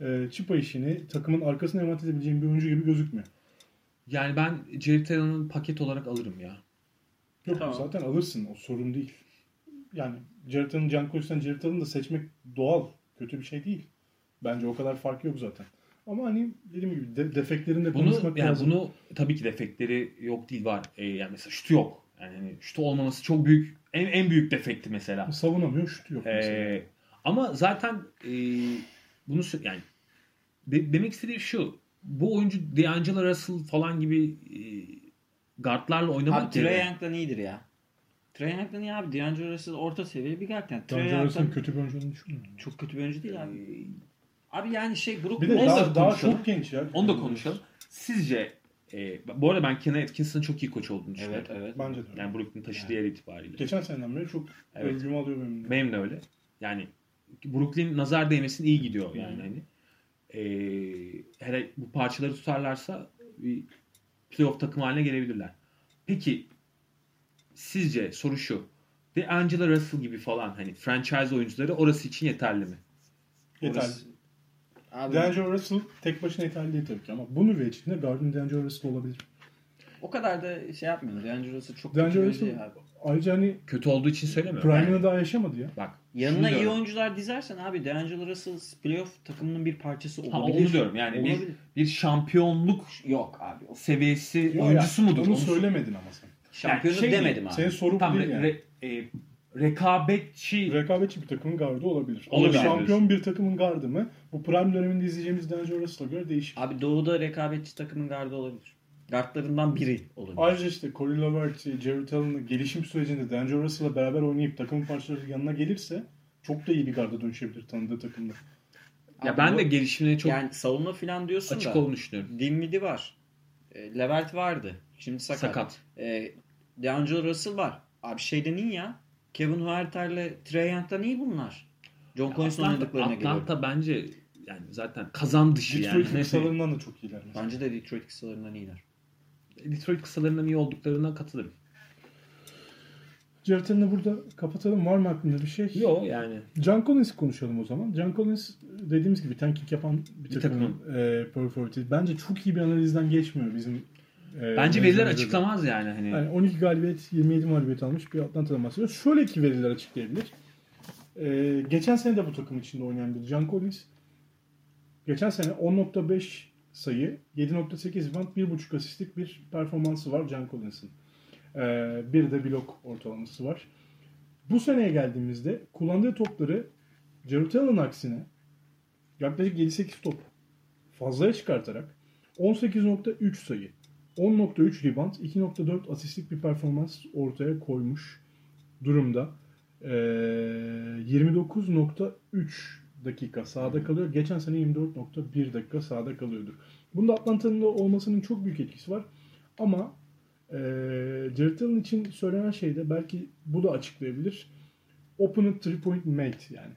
e, çıpa işini takımın arkasına emanet edebileceğim bir oyuncu gibi gözükmüyor. Yani ben Jared Allen'ı paket olarak alırım ya. Yok Tamam. zaten alırsın o sorun değil. Yani Jared Allen, Can Koç'tan Jared Allen'ı da seçmek doğal. Kötü bir şey değil. Bence o kadar fark yok zaten. Ama hani dediğim gibi de, defeklerini de Bunu konuşmak yani lazım. bunu tabii ki defektleri yok değil var. E, yani mesela şutu yok. Yani hani şutu olmaması çok büyük en en büyük defekti mesela. Savunamıyor, şutu yok mesela. Ee, ama zaten e, bunu yani de- demek istediğim şu. Bu oyuncu D'Angelo Russell falan gibi e, guardlarla oynamak Abi Trae Young'dan iyidir ya. Trae Young'dan iyi abi. D'Angelo Russell orta seviye bir guard yani. D'Angelo Russell'ın kötü bir oyuncu olduğunu düşünmüyorum. çok kötü bir oyuncu değil abi. Abi yani şey Brook Bir de da daha, daha çok genç ya. Onu da konuşalım. Sizce e, bu arada ben Kenan Atkinson'ın çok iyi koç olduğunu düşünüyorum. Evet evet. Bence de öyle. Yani Brooklyn taşıdığı yer itibariyle. Geçen seneden beri çok Evet. övgümü alıyor benim. de. Benim de öyle. Yani Brooklyn nazar değmesin iyi gidiyor yani hani. Ee, hele bu parçaları tutarlarsa bir playoff takım haline gelebilirler. Peki sizce soru şu. D'Angelo Russell gibi falan hani franchise oyuncuları orası için yeterli mi? Yeterli. Orası- Abi, D'Angelo Russell tek başına yeterli değil tabii ki ama bu nüve içinde Gardner D'Angelo Russell olabilir. o kadar da şey yapmıyor. D'Angelo Russell çok D'Angelo kötü bir Russell şey abi. ayrıca hani Kötü olduğu için söylemiyorum. prime'ını Yani daha yaşamadı ya. bak. Yanına iyi diyorum. oyuncular dizersen abi D'Angelo Russell playoff takımının bir parçası olabilir. Ha, onu diyorum yani bir, Olabilir. bir şampiyonluk Yok abi. O seviyesi Yok oyuncusu ya, mudur? Onu Onu- söylemedin ama sen. şampiyonu şey değil, demedim abi. Senin sorun bu Tam değil re- yani. re- e, rekabetçi Rekabetçi bir takımın gardı olabilir. Olabilir. Ama şampiyon bir takımın gardı mı? Bu prime döneminde izleyeceğimiz D'Angelo Russell'a göre değişir. Abi Doğu'da rekabetçi takımın gardı olabilir. Gardlarından biri olabilir. Ayrıca işte Corey Levert, Jared Allen'ın gelişim sürecinde D'Angelo Russell'la beraber oynayıp takımın parçaları yanına gelirse çok da iyi bir garda dönüşebilir tanıdığı takımda. ya Abi ben bu- de gelişimine çok yani savunma falan diyorsun açık da. olduğunu düşünüyorum. Dinwiddie var. E, Levert vardı. Şimdi sakat. Sakat. E, D'Angelo Russell var. Abi şeyden iyi ya. Kevin Huerter'le Trey Young'dan iyi bunlar. John Collins'in Atlanta, oynadıklarına göre. Atlanta bence yani zaten kazan dışı Detroit yani. kısalarından da çok iyiler. mesela. Bence de Detroit kısalarından iyiler. Detroit kısalarından iyi olduklarına katılırım. Allen'ı burada kapatalım. Var mı aklında bir şey? Yo yani. John Collins konuşalım o zaman. John Collins dediğimiz gibi tanking yapan bir, Bir takımın e, power forward'i. Bence çok iyi bir analizden geçmiyor bizim. E, Bence veriler açıklamaz yani hani. Yani 12 galibiyet, 27 mağlubiyet almış bir Atlanta'dan bahsediyoruz. Şöyle iki veriler açıklayabilir. Ee, geçen sene de bu takım içinde oynayan bir John Collins. Geçen sene 10.5 sayı, 7.8 rebound, 1.5 asistlik bir performansı var John Collins'in. Ee, bir de blok ortalaması var. Bu seneye geldiğimizde kullandığı topları Jared Allen aksine yaklaşık 7-8 top fazlaya çıkartarak 18.3 sayı, 10.3 rebound, 2.4 asistlik bir performans ortaya koymuş durumda. Ee, 29.3 dakika sahada kalıyor. Geçen sene 24.1 dakika sahada kalıyordur. Bunda Atlanta'nın da olmasının çok büyük etkisi var. Ama e, Jared Allen için söylenen şey de belki bu da açıklayabilir. Open a three point mate yani.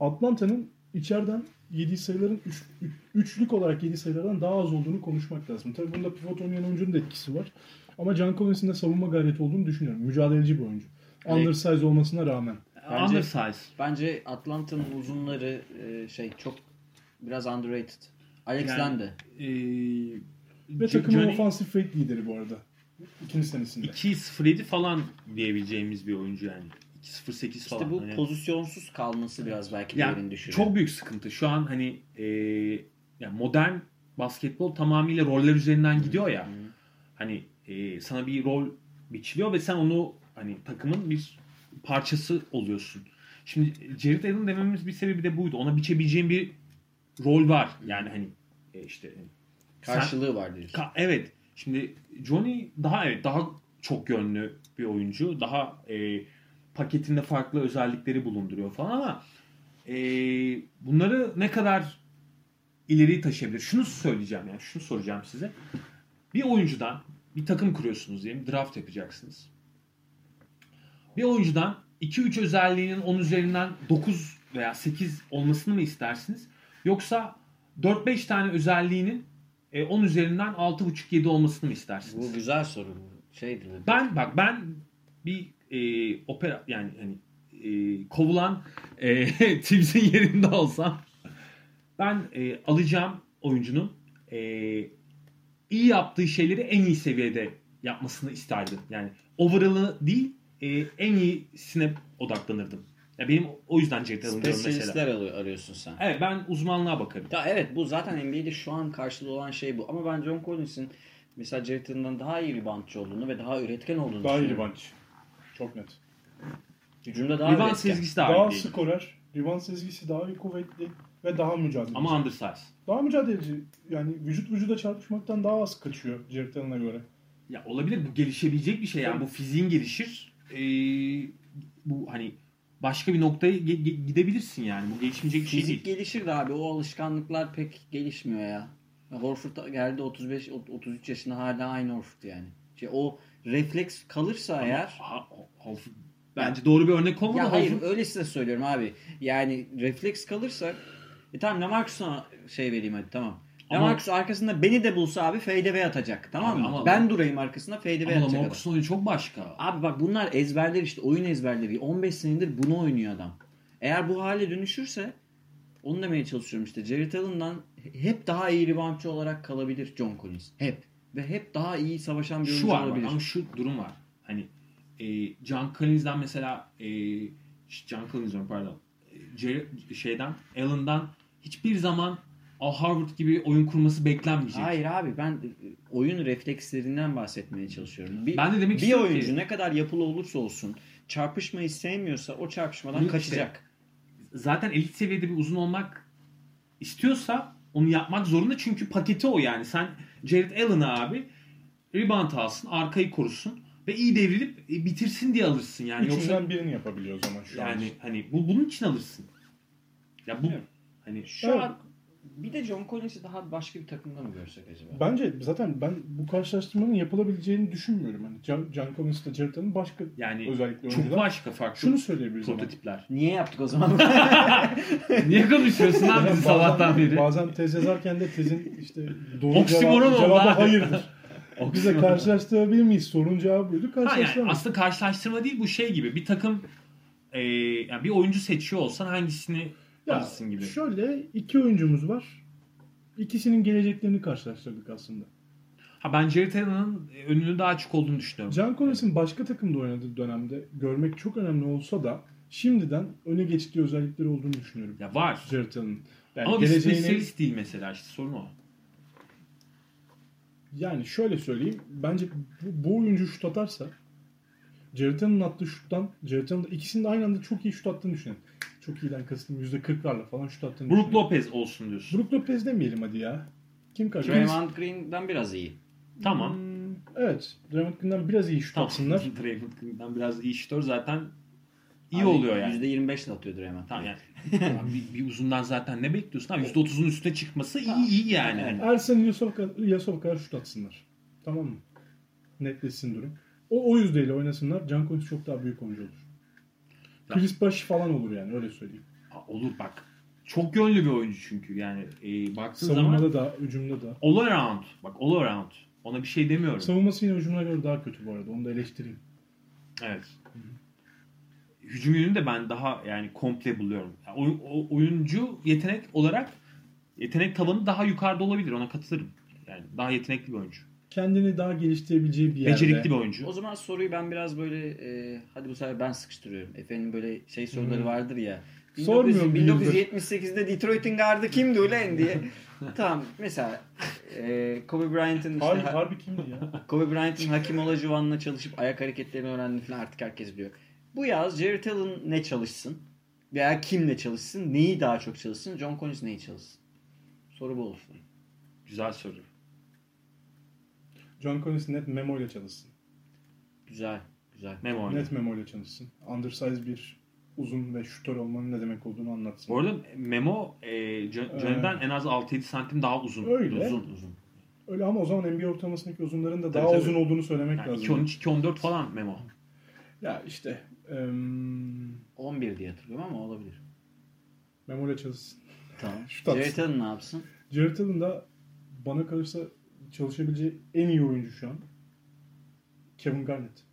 Atlanta'nın içeriden yediği sayıların üç, üç- üçlük olarak yediği sayılardan daha az olduğunu konuşmak lazım. Tabii bunda pivot oynayan oyuncunun da etkisi var. Ama John Collins'in de savunma gayreti olduğunu düşünüyorum. Mücadeleci bir oyuncu. Undersize olmasına rağmen. Bence- Undersize. Bence Atlanta'nın uzunları e, şey çok biraz underrated. Alex Yani- Len de. Ee, Ve takımın Johnny offensive rate lideri bu arada. İkinci senesinde. 2-0-7 falan diyebileceğimiz bir oyuncu yani. 2-0-8 İşte falan. bu Hani- pozisyonsuz kalması biraz belki Yani değerini düşürüyor. çok büyük sıkıntı. Şu an hani e, yani modern basketbol tamamıyla roller üzerinden gidiyor ya. Hı. Hani e, sana bir rol biçiliyor ve sen onu hani takımın bir parçası oluyorsun. Şimdi Jared Allen dememiz bir sebebi de buydu. Ona biçebileceğin bir rol var. Yani hani e, işte sen- Karşılığı var diyorsun. Ka- evet. Şimdi Johnny daha evet daha çok yönlü bir oyuncu. Daha e, paketinde farklı özellikleri bulunduruyor falan ama e, bunları ne kadar ileri taşıyabilir? Şunu söyleyeceğim yani şunu soracağım size. Bir oyuncudan bir takım kuruyorsunuz diyelim. Draft yapacaksınız. Bir oyuncudan 2-3 özelliğinin 10 üzerinden 9 veya 8 olmasını mı istersiniz? Yoksa 4-5 tane özelliğinin e, 10 üzerinden 6.5-7 olmasını mı istersiniz? Bu güzel soru. bu. Ben bak ben bir e, opera yani hani e, kovulan e, Tibbs'in yerinde olsam ben e, alacağım oyuncunun e, iyi yaptığı şeyleri en iyi seviyede yapmasını isterdim. Yani overall'ı değil e, en iyisine odaklanırdım. Ya benim o yüzden Jared Allen diyorum mesela. Spesiyalistler arıyor- arıyorsun sen. Evet ben uzmanlığa bakarım. Ya evet bu zaten NBA'de şu an karşılığı olan şey bu. Ama ben John Collins'in mesela Jared Allen'dan daha iyi ribantçı olduğunu ve daha üretken olduğunu Daha iyi düşünüyorum. Çok net. Hücumda daha üretken. sezgisi daha, Daha iyi. skorer, rebound sezgisi daha iyi kuvvetli ve daha mücadeleci. Ama undersize. Daha mücadeleci. Yani vücut vücuda çarpışmaktan daha az kaçıyor Jared Allen'a göre. Ya olabilir bu gelişebilecek bir şey yani bu fiziğin gelişir. Ee, bu hani başka bir noktaya ge- ge- gidebilirsin yani bu gelişmeyecek bir şey Fizik değil. gelişir de abi o alışkanlıklar pek gelişmiyor ya. Ya Horford geldi 35 33 yaşında hala aynı Horford yani. Şey, o refleks kalırsa eğer Ha, Horford bence doğru bir örnek olmadı. ya hayır Horford- öylesine söylüyorum abi. Yani refleks kalırsa e tamam Lamarcus'a şey vereyim hadi tamam. Ama- Lamarcus arkasında beni de bulsa abi fadeaway atacak. Tamam Abi mı? ama- ben durayım arkasında fadeaway Ama atacak. adam. Lamarcus'un oyunu çok başka. Abi bak bunlar ezberler işte oyun ezberleri. 15 senedir bunu oynuyor adam. Eğer bu hale dönüşürse Onu demeye çalışıyorum işte. Jared Allen'dan hep daha iyi reboundçı olarak kalabilir John Collins. Hep. Ve hep daha iyi savaşan bir oyuncu Şu var olabilir. ama şu durum var. Hani e, John Collins'den mesela e, John Collins pardon. E, şeyden Allen'dan hiçbir zaman Al Harvard gibi oyun kurması beklenmeyecek. Hayır abi ben e, oyun reflekslerinden bahsetmeye çalışıyorum. Bir, Ben de demek bir istiyorum ki- oyuncu ne kadar yapılı olursa olsun çarpışmayı sevmiyorsa o çarpışmadan kaçacak. Zaten elit seviyede bir uzun olmak istiyorsa onu yapmak zorunda çünkü paketi o yani. Sen Jared Allen'ı abi rebound alsın, arkayı korusun ve iyi devrilip e, bitirsin diye alırsın yani. Yoksa Üçünden birini yapabiliyor o zaman şu an. yani hani bu bunun için alırsın. Ya bu Evet. hani Şu Evet. an bir de John Collins'i daha başka bir takımda mı görsek acaba? Bence zaten ben bu karşılaştırmanın yapılabileceğini düşünmüyorum. Hani John, John Collins ile Jared Allen başka yani özellikle çok oyuncular. başka farklı Şunu söyleyebiliriz ama. prototipler. Niye yaptık o zaman? Niye konuşuyorsun lan Bazen- bizi sabahtan beri? Bazen tez yazarken de tezin işte doğru cevabı, cevabı hayırdır. Bize karşılaştırabilir miyiz? Sorun cevabı buydu. Ha yani aslında karşılaştırma değil bu şey gibi. Bir takım e, yani bir oyuncu seçiyor olsan hangisini Ya, gibi. Şöyle iki oyuncumuz var. İkisinin geleceklerini karşılaştırdık aslında. Ha ben Jared Allen'ın önünü daha açık olduğunu düşünüyorum. John Collins'in başka takımda oynadığı dönemde görmek çok önemli olsa da şimdiden öne geçtiği özellikleri olduğunu düşünüyorum. Ya var. Jared Allen'ın. Yani Ama bir geleceğini, spesyalist değil mesela işte sorun o. yani şöyle söyleyeyim. Bence bu, bu oyuncu şut atarsa Jared Allen'ın attığı şuttan Jared Allen'ın ikisinin de aynı anda çok iyi şut attığını düşünün. Çok iyiden kastım %40'larla falan şut attığını Brook. Lopez olsun diyorsun. Brook Lopez demeyelim hadi ya. Kim karşı? Draymond Green'den biraz iyi. Tamam. Hmm, evet. Draymond Green'den biraz iyi şut Tamam. atsınlar. Draymond Green'den biraz iyi şutör zaten iyi Abi oluyor yani. %25 ile atıyor Draymond. Tamam yani. Tamam, bir, bir uzundan zaten ne bekliyorsun? Ha, %30'un üstüne çıkması iyi iyi yani. Evet. Ersen İlyasov, İlyasov kadar şut atsınlar. Tamam mı? Netleşsin durum. O, o yüzdeyle oynasınlar. Can Collins çok daha büyük oyuncu olur. Chris Bosh falan olur yani öyle söyleyeyim. Olur bak. Çok yönlü bir oyuncu çünkü yani e, baktığın zaman Savunmada da, hücumda da. all around. Bak all around. Ona bir şey demiyorum. Savunması yine hücumuna göre daha kötü bu arada. Onu da eleştireyim. Evet. Hücum yönünü de ben daha yani komple buluyorum. Yani oy- o- oyuncu yetenek olarak yetenek tavanı daha yukarıda olabilir. Ona katılırım. Yani daha yetenekli bir oyuncu. Kendini daha geliştirebileceği bir yerde. Becerikli bir oyuncu. O zaman soruyu ben biraz böyle e, hadi bu sefer ben sıkıştırıyorum. Efendim böyle şey soruları Hmm. vardır ya. Sormuyorum 1900 1978'de Detroit'in gardı kimdi ulan diye. tamam mesela e, Kobe Bryant'ın işte Harbi, ha- harbi kimdi ya? Kobe Bryant'ın Hakim Olajuwon'la çalışıp ayak hareketlerini öğrendiğini falan artık herkes biliyor. Bu yaz Jared Allen ne çalışsın? Veya kimle çalışsın? Neyi daha çok çalışsın? John Collins neyi çalışsın? Soru bu olsun. Güzel soru. John Collins net memo ile çalışsın. Güzel. Güzel. Memo oynuyor. Net memo ile çalışsın. Undersize bir uzun ve şutör olmanın ne demek olduğunu anlatsın. Bu arada Memo e, John- Johnny'den en az 6-7 santim daha uzun. Öyle. Uzun uzun. Öyle ama o zaman NBA ortalamasındaki uzunların da Tabii, daha tabii. uzun olduğunu söylemek Yani lazım. 2-13-2-14 falan Memo. Ya işte em, 11 diye hatırlıyorum ama olabilir. Memo ile çalışsın. Tamam. Jared Allen ne yapsın? Jared Allen da bana kalırsa çalışabileceği en iyi oyuncu şu an. Kevin Garnett.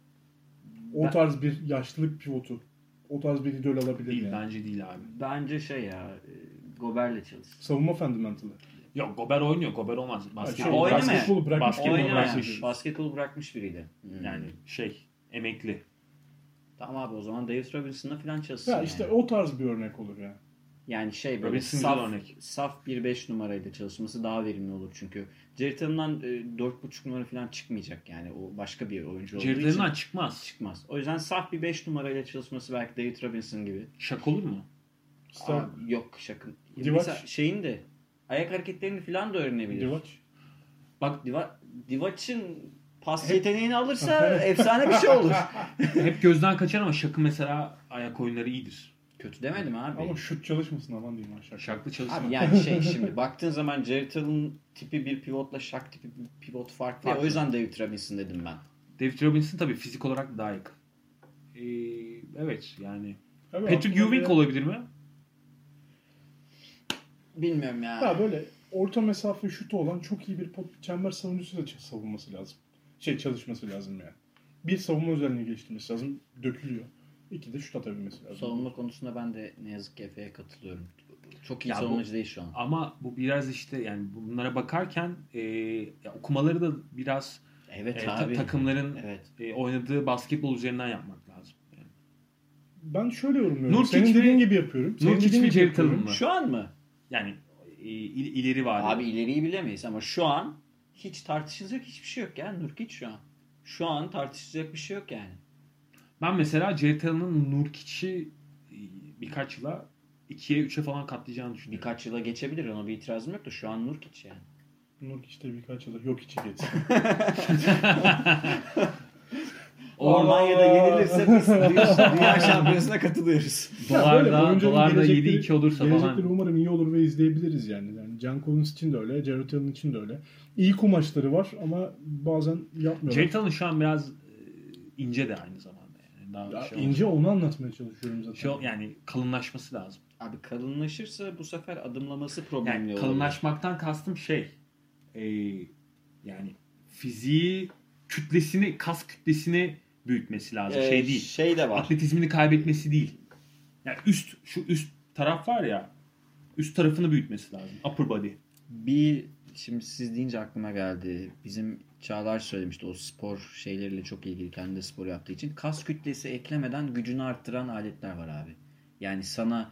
O Ben- tarz bir yaşlılık pivotu. O tarz bir idol alabilir Değil yani. bence değil abi. Bence şey ya e, Gober'le çalışsın. Savunma fundamentalı. Yok Gober oynuyor. Gober olmaz. Şey, Basketbol, oynamaya. basketbolu bırakmış. Basketbol Oynamayan, bırakmış. basketbol bırakmış biriydi. Hmm. Yani şey emekli. Tamam abi o zaman David Robinson'la falan çalışsın. Ya yani. işte o tarz bir örnek olur yani. Yani şey böyle Robinson saf, örnek. saf 1-5 numarayla çalışması daha verimli olur çünkü. Jared Allen'dan e, 4.5 numara falan çıkmayacak yani. O başka bir oyuncu olduğu için çıkmaz. çıkmaz. O yüzden saf bir 5 numarayla çalışması belki David Robinson gibi. Şak olur mu? Star, Aa, yok şakın. Divac. Mesela şeyin de ayak hareketlerini falan da öğrenebilir. Divac. Bak Diva, Divac'ın pas yeteneğini alırsa efsane bir şey olur. hep gözden kaçar ama Şak'ın mesela ayak oyunları iyidir. Kötü demedim abi. Ama şut çalışmasın aman diyeyim aşağı. Şaklı çalışma. Abi yani şey şimdi baktığın zaman Jared Allen tipi bir pivotla Shaq tipi bir pivot farklı. ya. Farklı. O yüzden David Robinson dedim ben. David Robinson tabii fizik olarak daha yakın. Ee, evet yani. Tabii Patrick Ewing olabilir mi? Bilmiyorum ya. Ha böyle orta mesafe şutu olan çok iyi bir pot, çember savunucusu da savunması lazım. Şey çalışması lazım yani. Bir savunma özelliğini geliştirmesi lazım. Dökülüyor. İki de şut atabilmesi lazım. Savunma konusunda ben de ne yazık ki Efe'ye katılıyorum. Çok iyi Ya bu- savunmacı değil şu an. Ama bu biraz işte yani bunlara bakarken e, ya okumaları da biraz Evet e, ta- abi. takımların Evet. e, oynadığı basketbol üzerinden yapmak lazım. Yani. Ben şöyle yorumluyorum. Nurkic Senin mi- dediğin gibi yapıyorum. Senin Nurkic dediğin mi gibi yapıyorum. Mı? Şu an mı? Yani e, il- ileri var. Abi ileriyi bilemeyiz ama şu an hiç tartışılacak hiçbir şey yok ya Nurkic şu an. Şu an tartışılacak bir şey yok yani. Ben mesela Allen'ın Nurkic'i e, birkaç yıla 2'ye 3'e falan katlayacağını düşünüyorum. Birkaç yıla geçebilir ona bir itirazım yok da şu an Nurkic yani. Nurkic de birkaç yıldır yok içi geçsin. Almanya'da yenilirse biz dünya, şampiyonasına katılıyoruz. Dolarda, dolarda gelecekleri- 7-2 olursa gelecekleri falan. umarım iyi olur ve izleyebiliriz yani. yani Can Collins için de öyle, Jared Allen için de öyle. İyi kumaşları var ama bazen yapmıyorlar. Jared Allen şu an biraz e, ince de aynı zamanda. Daha Ya şey ince onu anlatmaya çalışıyorum zaten. Şey, yani kalınlaşması lazım. Abi kalınlaşırsa bu sefer adımlaması problemli Yani olur. kalınlaşmaktan kastım şey e, yani fiziği kütlesini kas kütlesini büyütmesi lazım. Ee, şey değil. Şey de var. Atletizmini kaybetmesi değil. Yani üst şu üst taraf var ya üst tarafını büyütmesi lazım. Upper body. Bir şimdi siz deyince aklıma geldi. Bizim Çağlar söylemişti o spor şeyleriyle çok ilgili kendi de spor yaptığı için. Kas kütlesi eklemeden gücünü arttıran aletler var abi. Yani sana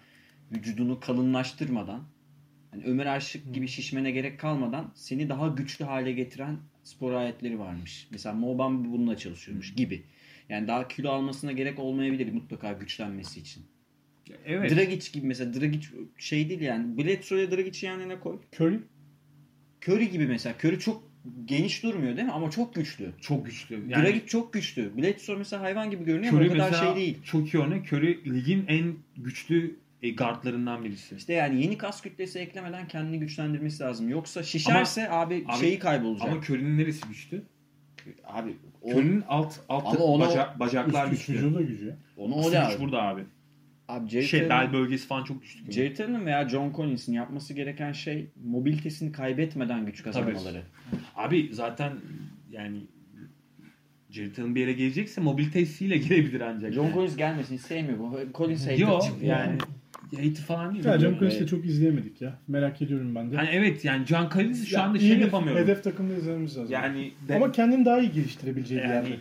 vücudunu kalınlaştırmadan hani Ömer Aşık gibi şişmene gerek kalmadan seni daha güçlü hale getiren spor aletleri varmış. Mesela Mobam bununla çalışıyormuş gibi. Yani daha kilo almasına gerek olmayabilir mutlaka güçlenmesi için. Evet. Dragic gibi mesela Dragic şey değil yani. Bledsoe'ya Dragic'i yan yana koy. Curry Curry gibi mesela. Curry çok geniş durmuyor değil mi? Ama çok güçlü. çok güçlü. Yani, Dragic çok güçlü. Bledsoe mesela hayvan gibi görünüyor Curry ama o kadar şey değil. çok iyi örnek. Curry ligin en güçlü e, guardlarından birisi. İşte yani yeni kas kütlesi eklemeden kendini güçlendirmesi lazım. Yoksa şişerse abi, abi- şeyi kaybolacak. Ama Curry'nin neresi güçlü? abi o, Curry'nin alt alt Ama onu- baca- bacaklar üst, üst güçlü. vücuda gücü onu o güç burada abi. Abi Jared Şey bel bölgesi falan çok güçlü. Jared Allen'ın veya John Collins'in yapması gereken şey mobilitesini kaybetmeden güç kazanmaları. Abi zaten yani Jared Allen bir yere gelecekse mobilitesiyle gelebilir ancak. John yani. Collins gelmesini sevmiyor. Bu Collins hater Yok yani hater falan değil. Ya John Bilmiyorum. Collins'i Evet. çok izleyemedik ya. Merak ediyorum ben de. Hani evet yani Can Collins şu Ya anda şey bir yapamıyorum. Hedef takımda izlememiz lazım. Yani de- Ama kendini daha iyi geliştirebileceği bir yani yerde.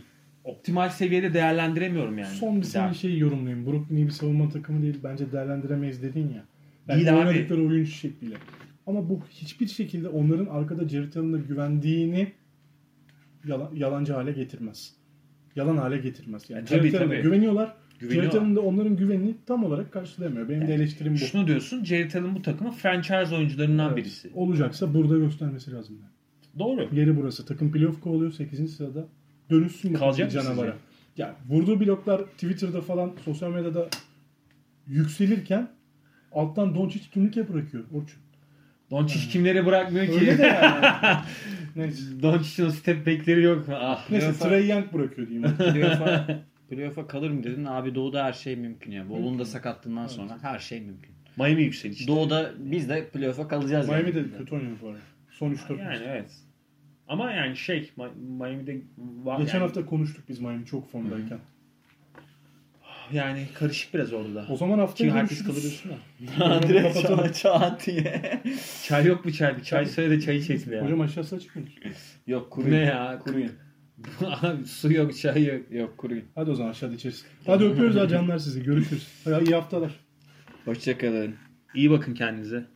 Optimal seviyede değerlendiremiyorum yani. Son bir senin şeyi yorumlayayım. Brooklyn iyi bir savunma takımı değil. Bence değerlendiremeyiz dedin ya. Yani Değil abi. oynadıkları oyun şekliyle. Ama bu hiçbir şekilde onların arkada Jared Allen'a güvendiğini yalan, yalancı hale getirmez. Yalan hale getirmez. Yani E, tabii, tabii. güveniyorlar. Jared Allen de onların güvenini tam olarak karşılayamıyor. Benim de eleştirim bu. Şunu diyorsun Jared Allen bu takımın franchise oyuncularından Evet. birisi. Olacaksa burada göstermesi lazım. Yani. Doğru. Yeri burası. Takım playoff kovalıyor 8. sırada. Dönüşsün Kalacak bir canavara. Ya vurduğu bloklar Twitter'da falan sosyal medyada yükselirken alttan Doncic turnike bırakıyor Orçun. Doncic kimlere bırakmıyor ki? Öyle de yani. Doncic'in o step back'leri yok? Ah. Neyse Playoff'a- Trey Young bırakıyor diyeyim. Playoff'a, playoff'a kalır mı dedin? Abi Doğu'da her şey mümkün ya. Bolu'nun da sakatlığından sonra her şey mümkün. Miami yükselişti. Doğu'da biz de playoff'a kalacağız Miami yani. de kötü oynuyor bu arada. Son 3-4 Yani evet. Ama yani şey Mi- Miami'de var Geçen yani, hafta konuştuk biz Miami çok formdayken. yani karışık biraz orada da. O zaman haftaya Ki herkes kalır da. Direkt çağ, çağat diye. Çay yok mu çay? Bir çay söyle de çayı içelim ya. Hocam aşağısı açık? Yok kuruyun. ne ya? Kuruyun. Abi, Su yok, çay yok. Yok kuruyun. Hadi o zaman aşağıda içeriz. Hadi öpüyoruz ha canlar sizi. Görüşürüz. İyi haftalar. Hoşçakalın. İyi bakın kendinize.